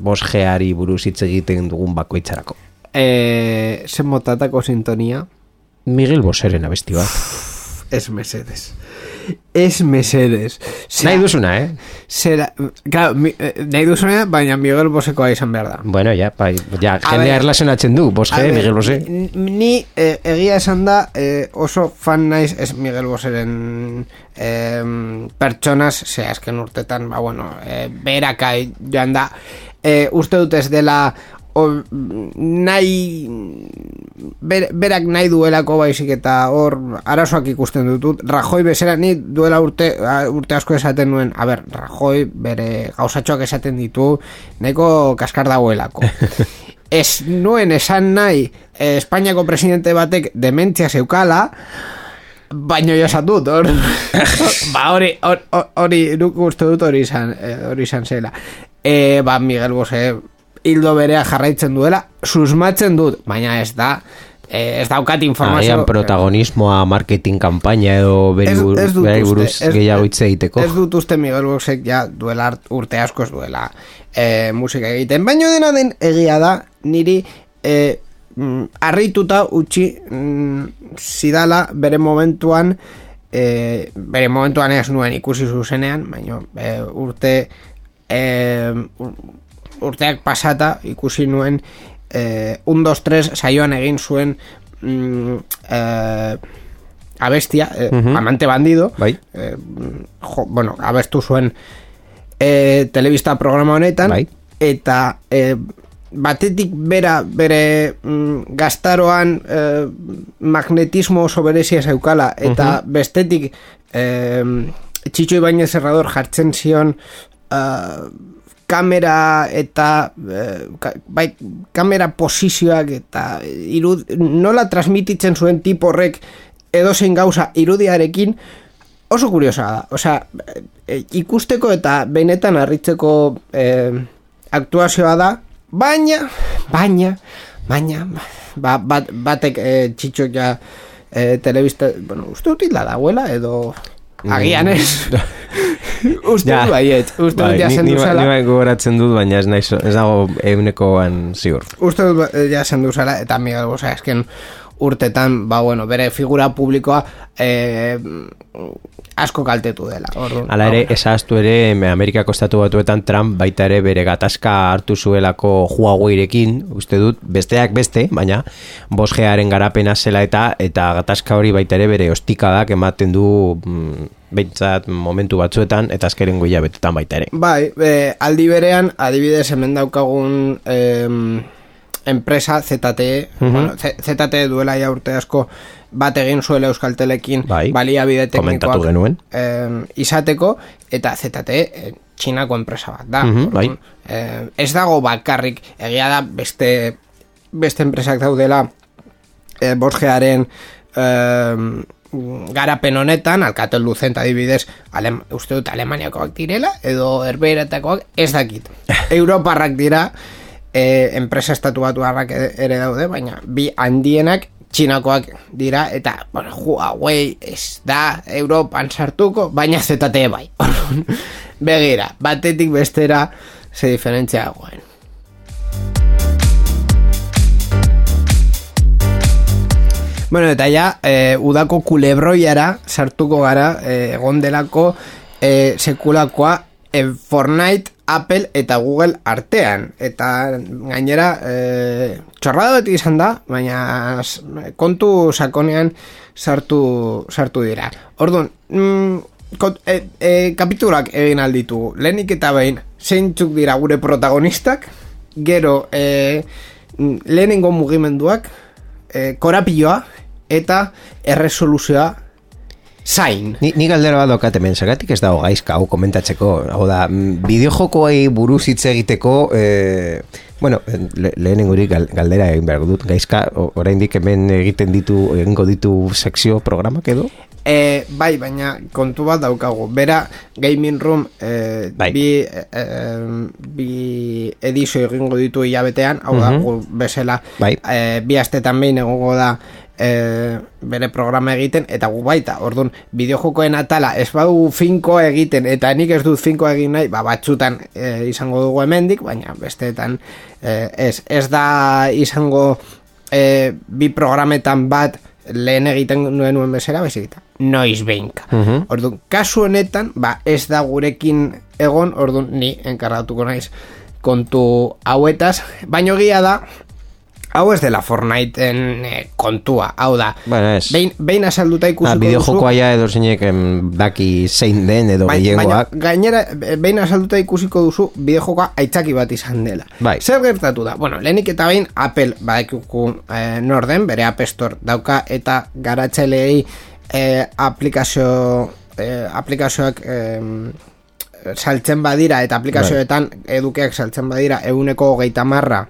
bosgeari buruz hitz egiten dugun bakoitzarako. Eh, zen motatako sintonia, Miguel Boseren abesti bat. es Mercedes. Es Mercedes. Osea, Nahi duzuna, eh? Zera, claro, mi, eh, nahi duzuna, baina Miguel Bosekoa izan behar da. Bueno, ja, bai, ja, jendea ver. erlazionatzen du, Bosge, A ber, Miguel Bose. Ni, eh, egia esan da eh, oso fan naiz ez Miguel Boseren eh, pertsonas, ze azken urtetan, ba bueno, eh, beraka joan da. Eh, uste dut ez dela o, nahi ber, berak nahi duelako baizik eta hor arazoak ikusten ditut Rajoy bezera ni duela urte, urte asko esaten nuen a ber, Rajoy bere gauzatxoak esaten ditu nahiko kaskar dagoelako ez nuen esan nahi eh, Espainiako presidente batek dementzia zeukala Baino dut, hor. ba, hori, hor- hor- hori, nuk uste dut hori izan, eh, hori izan zela. E, ba, Miguel Bose hildo berea jarraitzen duela, susmatzen dut, baina ez da, eh, ez daukat informazio. Agian protagonismoa marketing kanpaina edo beri Ez- ez uste, buruz ez- gehiago hitz egiteko. Ez dut uste Miguel Bosek ja duela urte askoz duela e, musika egiten. Baino dena den egia da niri e, mm, harrituta utzi mm, zidala bere momentuan e, bere momentuan ez nuen ikusi zuzenean, baino e, urte e, ur- urteak pasata ikusi nuen e, un, dos, tres saioan egin zuen mm, e, abestia, eh, amante bandido Bai. eh, jo, bueno, abestu zuen eh, telebista programa honetan Bai. eta eh, batetik bera bere mm, gaztaroan eh, magnetismo oso berezia zeukala eta bestetik eh, Txitxo Ibañez Herrador jartzen zion eh, kamera eta eh, ka, bai, kamera posizioak eta irud, nola transmititzen zuen tipo horrek edozein gauza irudiarekin oso kuriosa da. Osea, e, ikusteko eta benetan harritzeko e, aktuazioa da, baina, baina, baina, ba, bat, batek e, txitxo ja e, telebista, bueno, uste dut hila dagoela, edo agian ez. uste dut baiet, uste dut ja ni, zendu ni, zela. ni bai gogoratzen dut, baina ez, naiz, ez dago eunekoan ziur. uste dut eh, ja esan duzela eta Miguel Bosa esken urtetan ba bueno, bere figura publikoa eh, asko kaltetu dela orduan, Hala ere, esaztu ere, Amerikako estatu batuetan Trump baita ere bere gatazka hartu zuelako Huaweirekin, uste dut, besteak beste, baina bosgearen garapena zela eta eta gatazka hori baita ere bere ostikadak ematen du mm, behintzat momentu batzuetan eta azkeren hilabetetan baita ere. Bai, e, aldi berean, adibidez hemen daukagun em, enpresa ZTE, bueno, Z- ZTE duela ja urte asko bat egin zuela Euskaltelekin Bai, baliabide teknikoak genuen. em, izateko eta ZTE e, txinako enpresa bat da. Mhm, bai. Orduan, eh, ez dago bakarrik egia da beste beste enpresak daudela e, bosgearen em, garapen honetan, alkatel duzen adibidez, alem, uste dut Alemaniakoak direla, edo herbeiratakoak ez dakit. Europarrak dira, e, enpresa estatu batu ere daude, baina bi handienak txinakoak dira, eta, bueno, Huawei ez da Europan sartuko, baina ZTE bai. Begira, batetik bestera ze diferentzia dagoen. Bueno, eta ja, e, udako kulebroiara sartuko gara, e, egon delako e, sekulakoa e, Fortnite, Apple eta Google artean. Eta gainera, e, txorrada beti izan da, baina kontu sakonean sartu, sartu dira. Orduan, mm, kont, e, e, kapitulak egin alditu. Lehenik eta behin, zeintzuk dira gure protagonistak, gero e, mm, lehenengo mugimenduak, e, korapioa eta erresoluzioa zain. Ni, ni galdera bat daukat hemen, zergatik ez dago gaizka hau komentatzeko, hau da, mm, bideojokoei buruz hitz egiteko, e, bueno, le, lehenengurik gal, galdera egin behar dut, gaizka, oraindik hemen egiten ditu, egingo ditu sekzio programak edo? E, bai, baina kontu bat daukagu. Bera, Gaming Room e, Bai. bi, e, bi edizio egingo ditu hilabetean, hau da, gu bezala, Bai. e, bi astetan behin egongo da e, bere programa egiten, eta gu baita, orduan, bideojokoen atala, ez badu finko egiten, eta nik ez dut finko egin nahi, ba, batzutan e, izango dugu hemendik, baina besteetan e, ez, ez da izango e, bi programetan bat lehen egiten nuen nuen bezala, baizik eta noiz behinka. Orduan, kasu honetan, ba, ez da gurekin egon, orduan, ni enkargatuko naiz kontu hauetaz, baino gila da, hau ez dela Fortniteen eh, kontua, hau da, Bueno, ez. behin, behin azalduta Ah, ikusiko bideojokoa ja edo zeinek em, daki zein den edo Bai, baina gainera, eh, behin azalduta ikusiko duzu bideojokoa aitzaki bat izan dela. Bai. Zer gertatu da? Bueno, lehenik eta behin Apple badekuku eh, norden, bere App Store dauka eta garatzaileei eh, aplikazio eh, aplikazioak eh, saltzen badira eta aplikazioetan edukeak saltzen badira euneko hogeita marra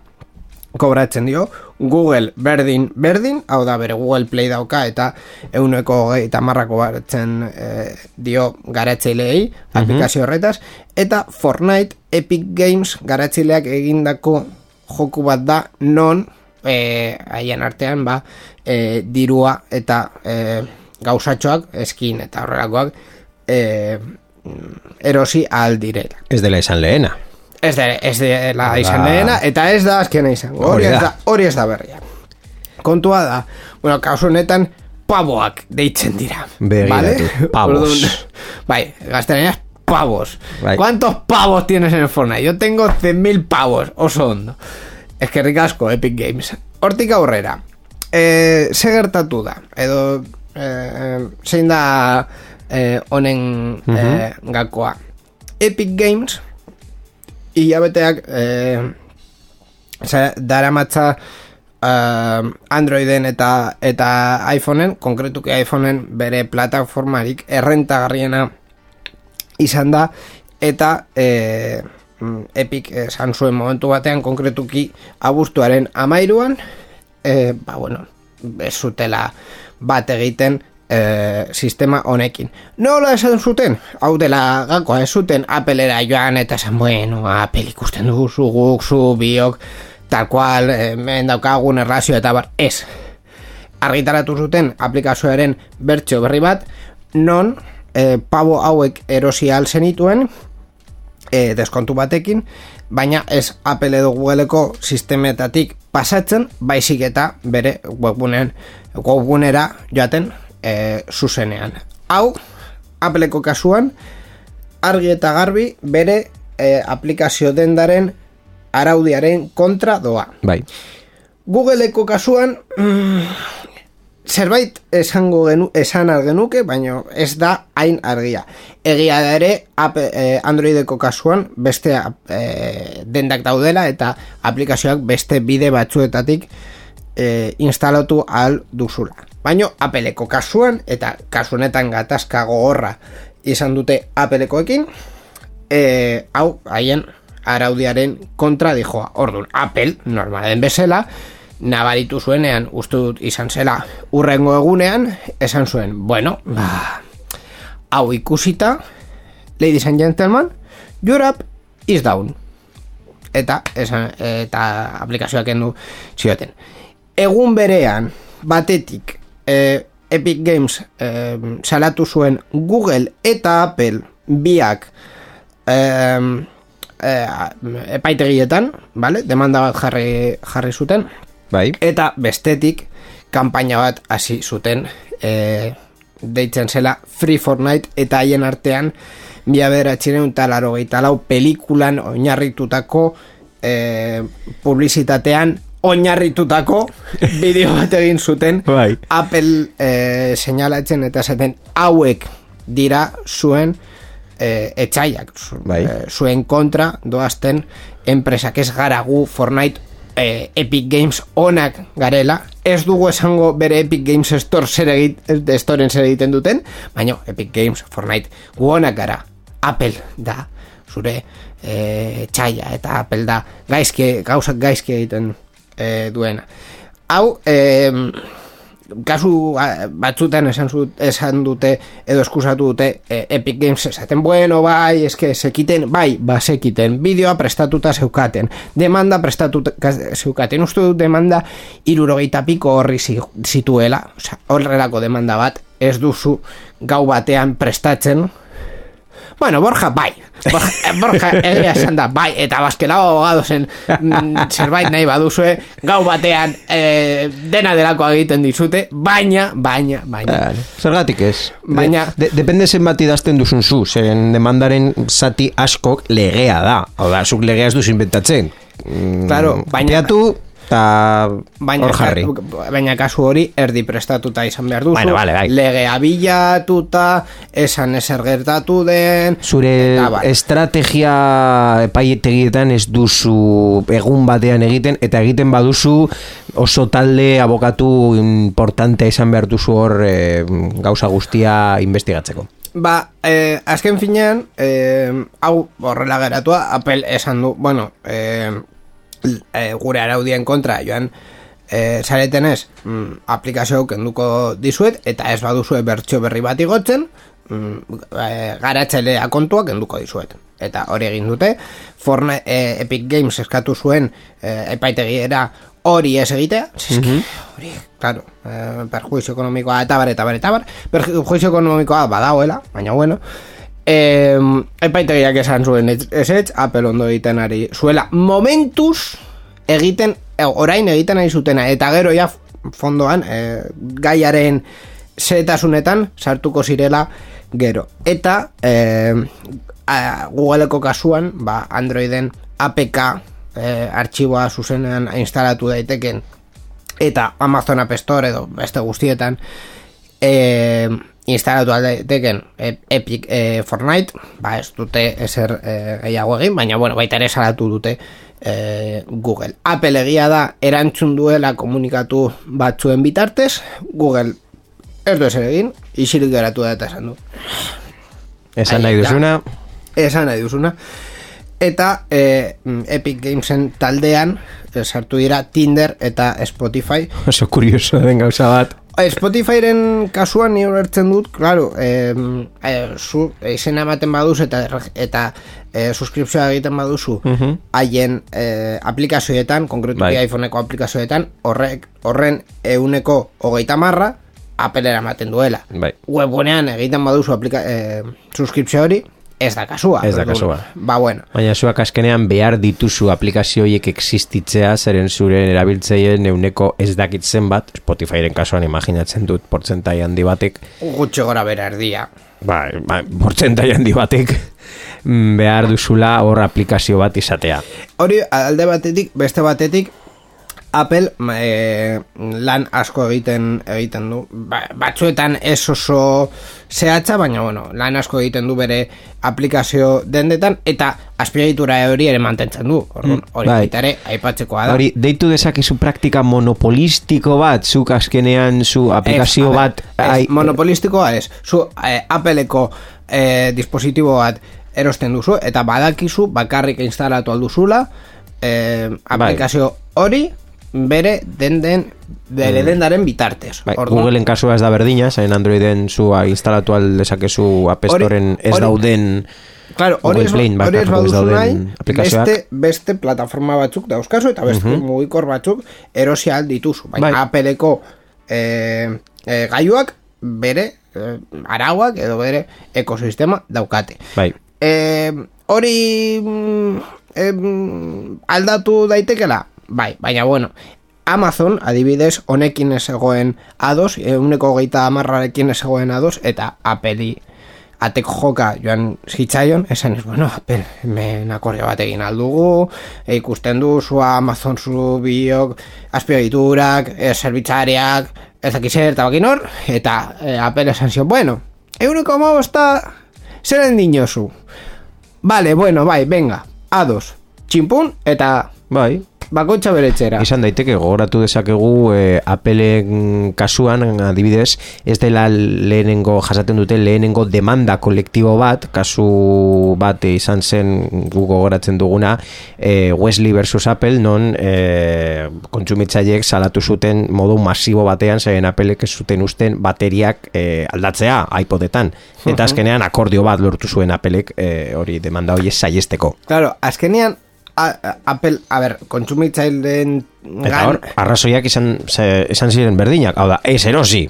kobratzen dio. Google berdin berdin, hau da bere Google Play dauka eta euneko hogeita marra kobratzen eh, dio garatzaileei aplikazio horretaz. Eta Fortnite Epic Games garatzaileak egindako joku bat da non eh, haien artean ba eh, dirua eta eh, gauzatxoak eskin eta horrelakoak eh, erosi ahal direla. Ez dela esan lehena. Ez da, ez dela izan Ba. lehena, eta ez da azkena izango. Hori Hori ez da. da, hori ez da berria. Kontua da, bueno, kasu honetan, pavoak deitzen dira. Begiratu, pavos. Orduan, bai, gaztelaniaz, pavos. Bai. ¿Cuántos pavos tienes en el Fortnite? Yo tengo 100.000 pavos, oso ondo. Ez que ricasco, Epic Games. Hortik aurrera, eh, ze gertatu da, edo eh, zein da eh, honen eh, gakoa. Epic Games hilabeteak eh, Osea, dara matza Androiden eta eta iPhoneen, konkretuki iPhoneen bere plataformarik errentagarriena izan da eta e, Epic esan zuen momentu batean konkretuki abuztuaren amairuan e, ba bueno ez zutela bat egiten e, sistema honekin. Nola esan zuten? Hau dela gakoa ez zuten Applera joan eta esan bueno Apple ikusten dugu guk zu biok tal cual hemen daukagun erlazio eta bar. Ez. Argitaratu zuten aplikazioaren bertxo berri bat non e, pabo hauek erosi al zenituen e, deskontu batekin baina ez Apple edo Googleeko sistemetatik pasatzen baizik eta bere webgunean webgunera joaten e, zuzenean hau Appleko kasuan argi eta garbi bere e, aplikazio dendaren araudiaren kontra doa Bai. Googleeko kasuan mm, zerbait esango genu, esan genuke, baina ez da hain argia. Egia da ere App- eh, Androideko kasuan beste eh, dendak daudela eta aplikazioak beste bide batzuetatik eh, instalatu ahal duzula. Baina Appleko kasuan eta kasu honetan gatazka gogorra izan dute Applekoekin, eh, hau haien araudiaren kontra dijoa. Orduan, Apple, normalen bezala, nabaritu zuenean, uste dut izan zela urrengo egunean, esan zuen, bueno, ba, hau ikusita, ladies and gentlemen, app is down. Eta, esan, eta aplikazioak endu zioten. Egun berean, batetik, eh, Epic Games eh, salatu zuen Google eta Apple biak eh, eh, epaitegietan, vale? demanda bat jarri, jarri zuten, Bai. eta bestetik kanpaina bat hasi zuten e, deitzen zela Free Fortnite eta haien artean mila bederatxireun talaro lau pelikulan oinarritutako e, publizitatean oinarritutako bideo bat egin zuten Bai. Apple e, seinalatzen eta zaten hauek dira zuen e, etxaiak zu, Bai. e, zuen kontra doazten enpresak ez gara gu Fortnite e, Epic Games onak garela ez dugu esango bere Epic Games Store zer egit, Storen zer egiten duten, baina Epic Games, Fortnite, guonak gara, Apple da, zure e, txaia, eta Apple da, gaizke, gauzak gaizke egiten e, duena. Hau, e, kasu batzutan esan, zut, esan dute edo eskusatu dute e, Epic Games esaten bueno bai eske sekiten bai ba sekiten bideoa prestatuta zeukaten. Demanda prestatuta zeukaten. Uste dut demanda irurogeita piko horri zi- zituela. Osea horrelako demanda bat ez duzu gau batean prestatzen Bueno, Borja, bai. Borja, eh, Borja egia esan da, bai. Eta bazkelao abogadozen mm, zerbait nahi baduzue, gau batean eh, dena delako egiten dizute, baina, baina, baina. Vale. Zergatik ez? Baina- De, de, depende zenbat idazten duzun zu, zeren demandaren zati askok legea da. Hau da, zuk legea ez duzu inventatzen. Mm, Claro, baina- kopiatu, eta Baina, jarri. baina kasu hori erdi prestatuta izan behar duzu Bueno, vale, bai. legea bilatuta esan ezer gertatu den Zure eta bai. estrategia epaitegietan ez duzu egun batean egiten, eta egiten baduzu oso talde abokatu importante izan behar duzu hor eh, gauza guztia investigatzeko. Ba, eh, azken finean, eh, hau horrela geratua, Apple esan du, bueno, eh, eh, gure araudien kontra, joan, eh, zaretenez, mm, aplikazio kenduko dizuet, eta ez baduzue bertxio berri bat igotzen, mm, eh, garatzailea kontua kenduko dizuet. Eta hori egin dute, Fortnite, eh, Epic Games eskatu zuen eh, epaitegiera hori ez egitea, mm hori, claro, eh, perjuizio ekonomikoa eta bar, eta bar, eta bar, perjuizio ekonomikoa badagoela, baina bueno, eh, epaitegiak esan zuen ez ez Apple ondo egiten ari zuela, momentuz egiten, eh, orain egiten ari zutena, eta gero ja fondoan, eh, gaiaren zetasunetan sartuko zirela gero. Eta eh, a, Googleko kasuan, ba, Androiden APK eh, artxiboa zuzenean instalatu daiteken eta Amazon App Store edo beste guztietan eh, instalatu daiteken e- Epic eh, Fortnite, ba ez dute ezer eh, gehiago egin, baina bueno, baita ere salatu dute eh, Google. Apple egia da erantzun duela komunikatu batzuen bitartez, Google ez du ezer egin, isilik geratu da eta esan du. Esan nahi duzuna, Esan nahi duzuna. Eta eh, Epic Gamesen taldean eh, sartu dira Tinder eta Spotify. oso kurioso den gauza bat. Eh, Spotifyren kasuan ni ulertzen dut, claro, eh, eh, zu izena ematen baduz eta eta eh, suskripzioa egiten baduzu haien eh, aplikazioetan, konkretuki Bai. iPhoneko aplikazioetan, horrek horren euneko hogeita marra Applera ematen duela. Bai. Webgunean egiten baduzu aplika, eh, suskripzio hori, ez da kasua. Ez da kasua. Ba, bueno. Baina zuak askenean behar dituzu aplikazio horiek existitzea, zeren zure erabiltzeien euneko ez dakitzen bat, Spotifyren kasuan imaginatzen dut portzentai handi batek, Gutxi gora bera erdia. ba, ba, portzentai handi batek mm, behar duzula hor aplikazio bat izatea. Hori alde batetik, beste batetik, Apple e, lan asko egiten egiten du. Ba, batzuetan ez oso zehatza, baina bueno, lan asko egiten du bere aplikazio dendetan eta azpiegitura hori ere mantentzen du. Orduan, hori bai. baita ere aipatzekoa da. Hori, deitu dezakezu praktika monopolistiko bat, zuk azkenean zu aplikazio Ez, a bat... ez, ai- monopolistikoa ez. Zu eh, Appleko eh, dispositibo bat erosten duzu eta badakizu bakarrik instalatu alduzula eh, aplikazio hori bere den den bere dendaren bitartez. Bai, Orduan, Googleen kasua ez da berdina, zain Androiden zua instalatu aldezakezu App Storen ez hori- dauden Claro, hori ez, Playen hori ez baduzu nahi, beste, beste plataforma batzuk dauzkazu eta beste mugikor batzuk erosi dituzu. Baina Bai. Appleko eh, eh, gaiuak bere eh, arauak edo bere ekosistema daukate. Bai. Eh, hori mm, em, aldatu daitekela? Bai, baina bueno, Amazon, adibidez, honekin ez egoen ados, euneko geita amarrarekin ez egoen ados, eta Apple'i atek joka joan zitzaion, esan ez, bueno, Apple, hemen akordio bat egin aldugu, e, ikusten du, zua Amazon zu biok, azpiegiturak, e, zerbitzariak, ez dakiz zer, eta bakin hor, eta e, Apple esan zion, bueno, euneko amabosta, zeren dinozu? Vale, bueno, bai, venga, ados, tximpun, eta Bai, bakoitza bere etxera. Izan daiteke gogoratu dezakegu e, Appleen kasuan adibidez ez dela lehenengo jasaten dute lehenengo demanda kolektibo bat kasu bat izan zen gu gogoratzen duguna e, Wesley versus Apple non e, kontsumitzaileek salatu zuten modu masibo batean zeren Appleek ez zuten usten bateriak e, aldatzea iPodetan. Eta azkenean akordio bat lortu zuen Appleek e, hori demanda hori saiesteko Claro, azkenean Apple, a ber, kontsumitzaileen Eta hor, arrazoiak izan, ze- izan ziren berdinak, hau da, ez erosi.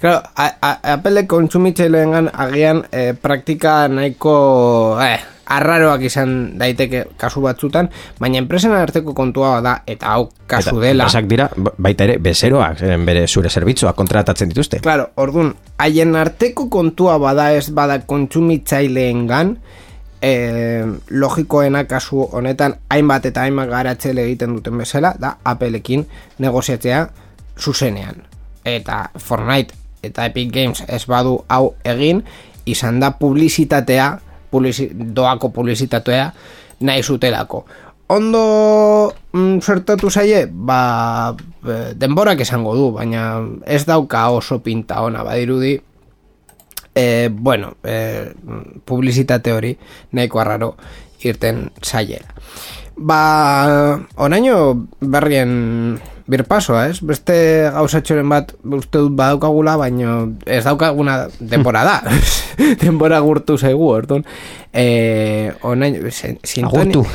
Claro, a- a- Apple kontsumitzaileengan agian eh, praktika nahiko eh, arraroak izan daiteke kasu batzutan, baina enpresen arteko kontua da eta hau kasu Eta dela. enpresak dira, ba- baita ere, bezeroak, zeren bere zure zerbitzuak kontratatzen dituzte. Claro, ordun, haien arteko kontua bada ez bada kontsumitzaileengan, eh, logikoena kasu honetan hainbat eta hainbat garatzele egiten duten bezala, da Appleekin negoziatzea zuzenean. Eta Fortnite eta Epic Games ez badu hau egin, izan da publizitatea, publizi, doako publizitatea nahi zutelako. Ondo mm, zertatu zaie, ba, eh, denborak esango du, baina ez dauka oso pinta ona badirudi, e, bueno, e, publizitate hori nahiko arraro irten zaiera. Ba, onaino berrien birpasoa, ez? Beste gauzatxoren bat uste dut badaukagula, baino ez daukaguna denbora da. denbora gurtu zaigu, orduan. E, onaino, sin- sintoni- Agurtu.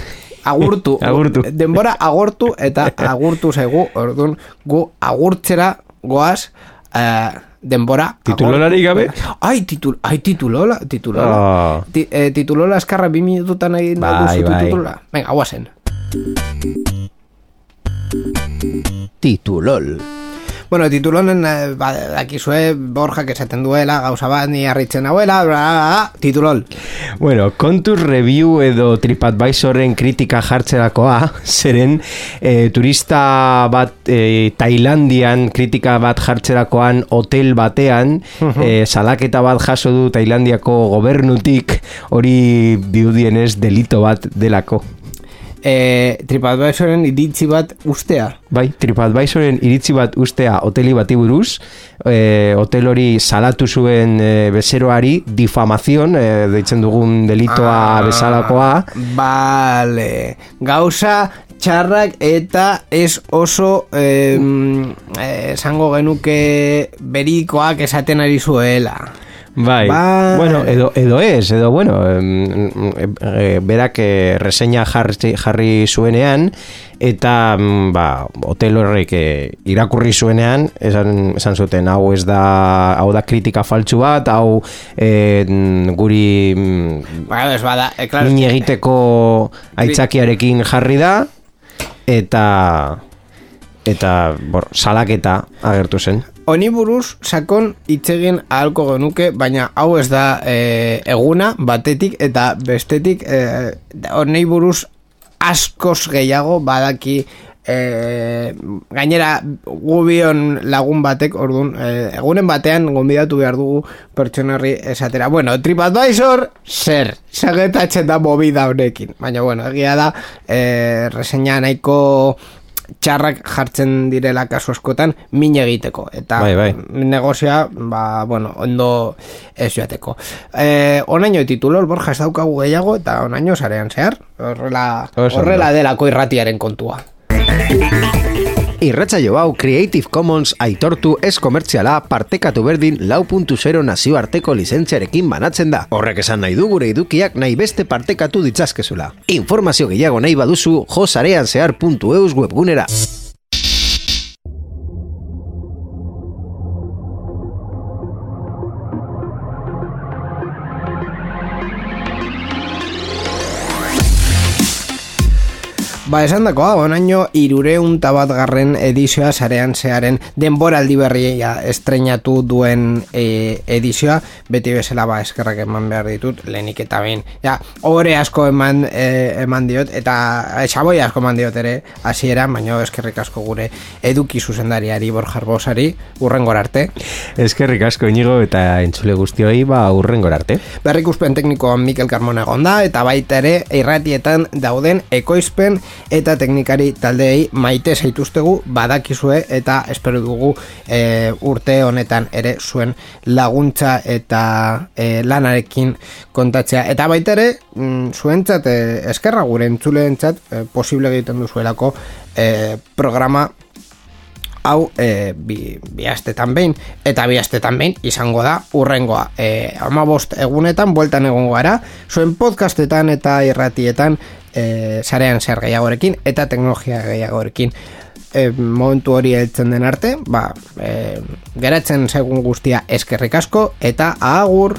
Agurtu. Agurtu. Denbora agortu eta agurtu zaigu, orduan gu agurtzera goaz eh, denbora Titulolari gabe? Ai, titul, ai titulola, titulola. Oh. Ti, eh, titulola eskarra bi minututan egin Bai, duzu bai. titulola. Venga, guazen. Titulol. Bueno, titulonen, eh, ba, dakizue, Borjak esaten duela, gauza bat, ni harritzen hauela, bla, bla, bla, titulol. Bueno, kontuz review edo TripAdvisoren kritika jartzerakoa, zeren e, turista bat e, Tailandian kritika bat jartzerakoan hotel batean e, salaketa bat jaso du Tailandiako gobernutik hori diudienez delito bat delako. E, TripAdvisoren iritzi bat ustea. Bai, TripAdvisoren iritzi bat ustea hoteli bati buruz, e, hotel hori salatu zuen e, bezeroari difamazion, e, deitzen dugun delitoa bezalakoa, Vale. Gauza txarrak eta ez oso eh, esango genuke berikoak esaten ari zuela. Bai. Bai. Bueno, edo, edo ez, edo bueno, eh, berak eh, reseña jarri, jarri zuenean, eta ba, hotel horrek eh, irakurri zuenean, esan, esan zuten, hau ez da, hau da kritika faltsu bat, hau mm, guri Ba, ez bada, e, claro, egiteko aitzakiarekin jarri da, eta eta bor, salaketa agertu zen. Honi buruz sakon hitz egin ahalko genuke, baina hau ez da e, eguna batetik eta bestetik e, honi buruz askoz gehiago badaki e, gainera gubion lagun batek orduan e, egunen batean gonbidatu behar dugu pertsonarri esatera. Bueno, TripAdvisor zer sagetatzen da movida honekin. Baina bueno, egia da e, reseña nahiko txarrak jartzen direla kasu askotan min egiteko. Eta Bai, bai. negozioa ba, bueno, ondo ez joateko. Eh, onaino titulol borja ez daukagu gehiago eta onaino zarean zehar. Horrela, horrela delako irratiaren kontua Irratsaio hau Creative Commons aitortu ez komertziala partekatu berdin lau nazioarteko lizentziarekin banatzen da. Horrek esan nahi du gure edukiak nahi beste partekatu ditzazkezula. Informazio gehiago nahi baduzu josarean zehar puntu eus webgunera. Ba, esan dakoa, onaino irureun bat garren edizioa sarean zearen denboraldi berria estrenatu duen e, edizioa, beti bezala ba eskerrak eman behar ditut, lehenik eta behin. Ja, ore asko eman, e, eman diot, eta e, xaboi asko eman diot ere, hasieran baino eskerrik asko gure eduki zuzendariari Borjar Bosari, urrengor arte. Eskerrik asko inigo eta entzule guztioi ba urrengor arte. Berrikuspen teknikoan Mikel Carmona egon da, eta baita ere irratietan dauden ekoizpen eta teknikari taldeei maite zaituztegu badakizue eta espero dugu e, urte honetan ere zuen laguntza eta e, lanarekin kontatzea. Eta baita ere mm, zuentzat e, eskerra gure entzuleentzat e, posible egiten duzuelako e, programa hau e, bi, bi astetan behin. Eta bi astetan behin izango da urrengoa e, ama bost egunetan bueltan egongo gara. Zuen podcastetan eta irratietan e, zarean zer gehiagorekin eta teknologia gehiagorekin. E, momentu hori heltzen den arte ba, e, geratzen segun guztia eskerrik asko eta agur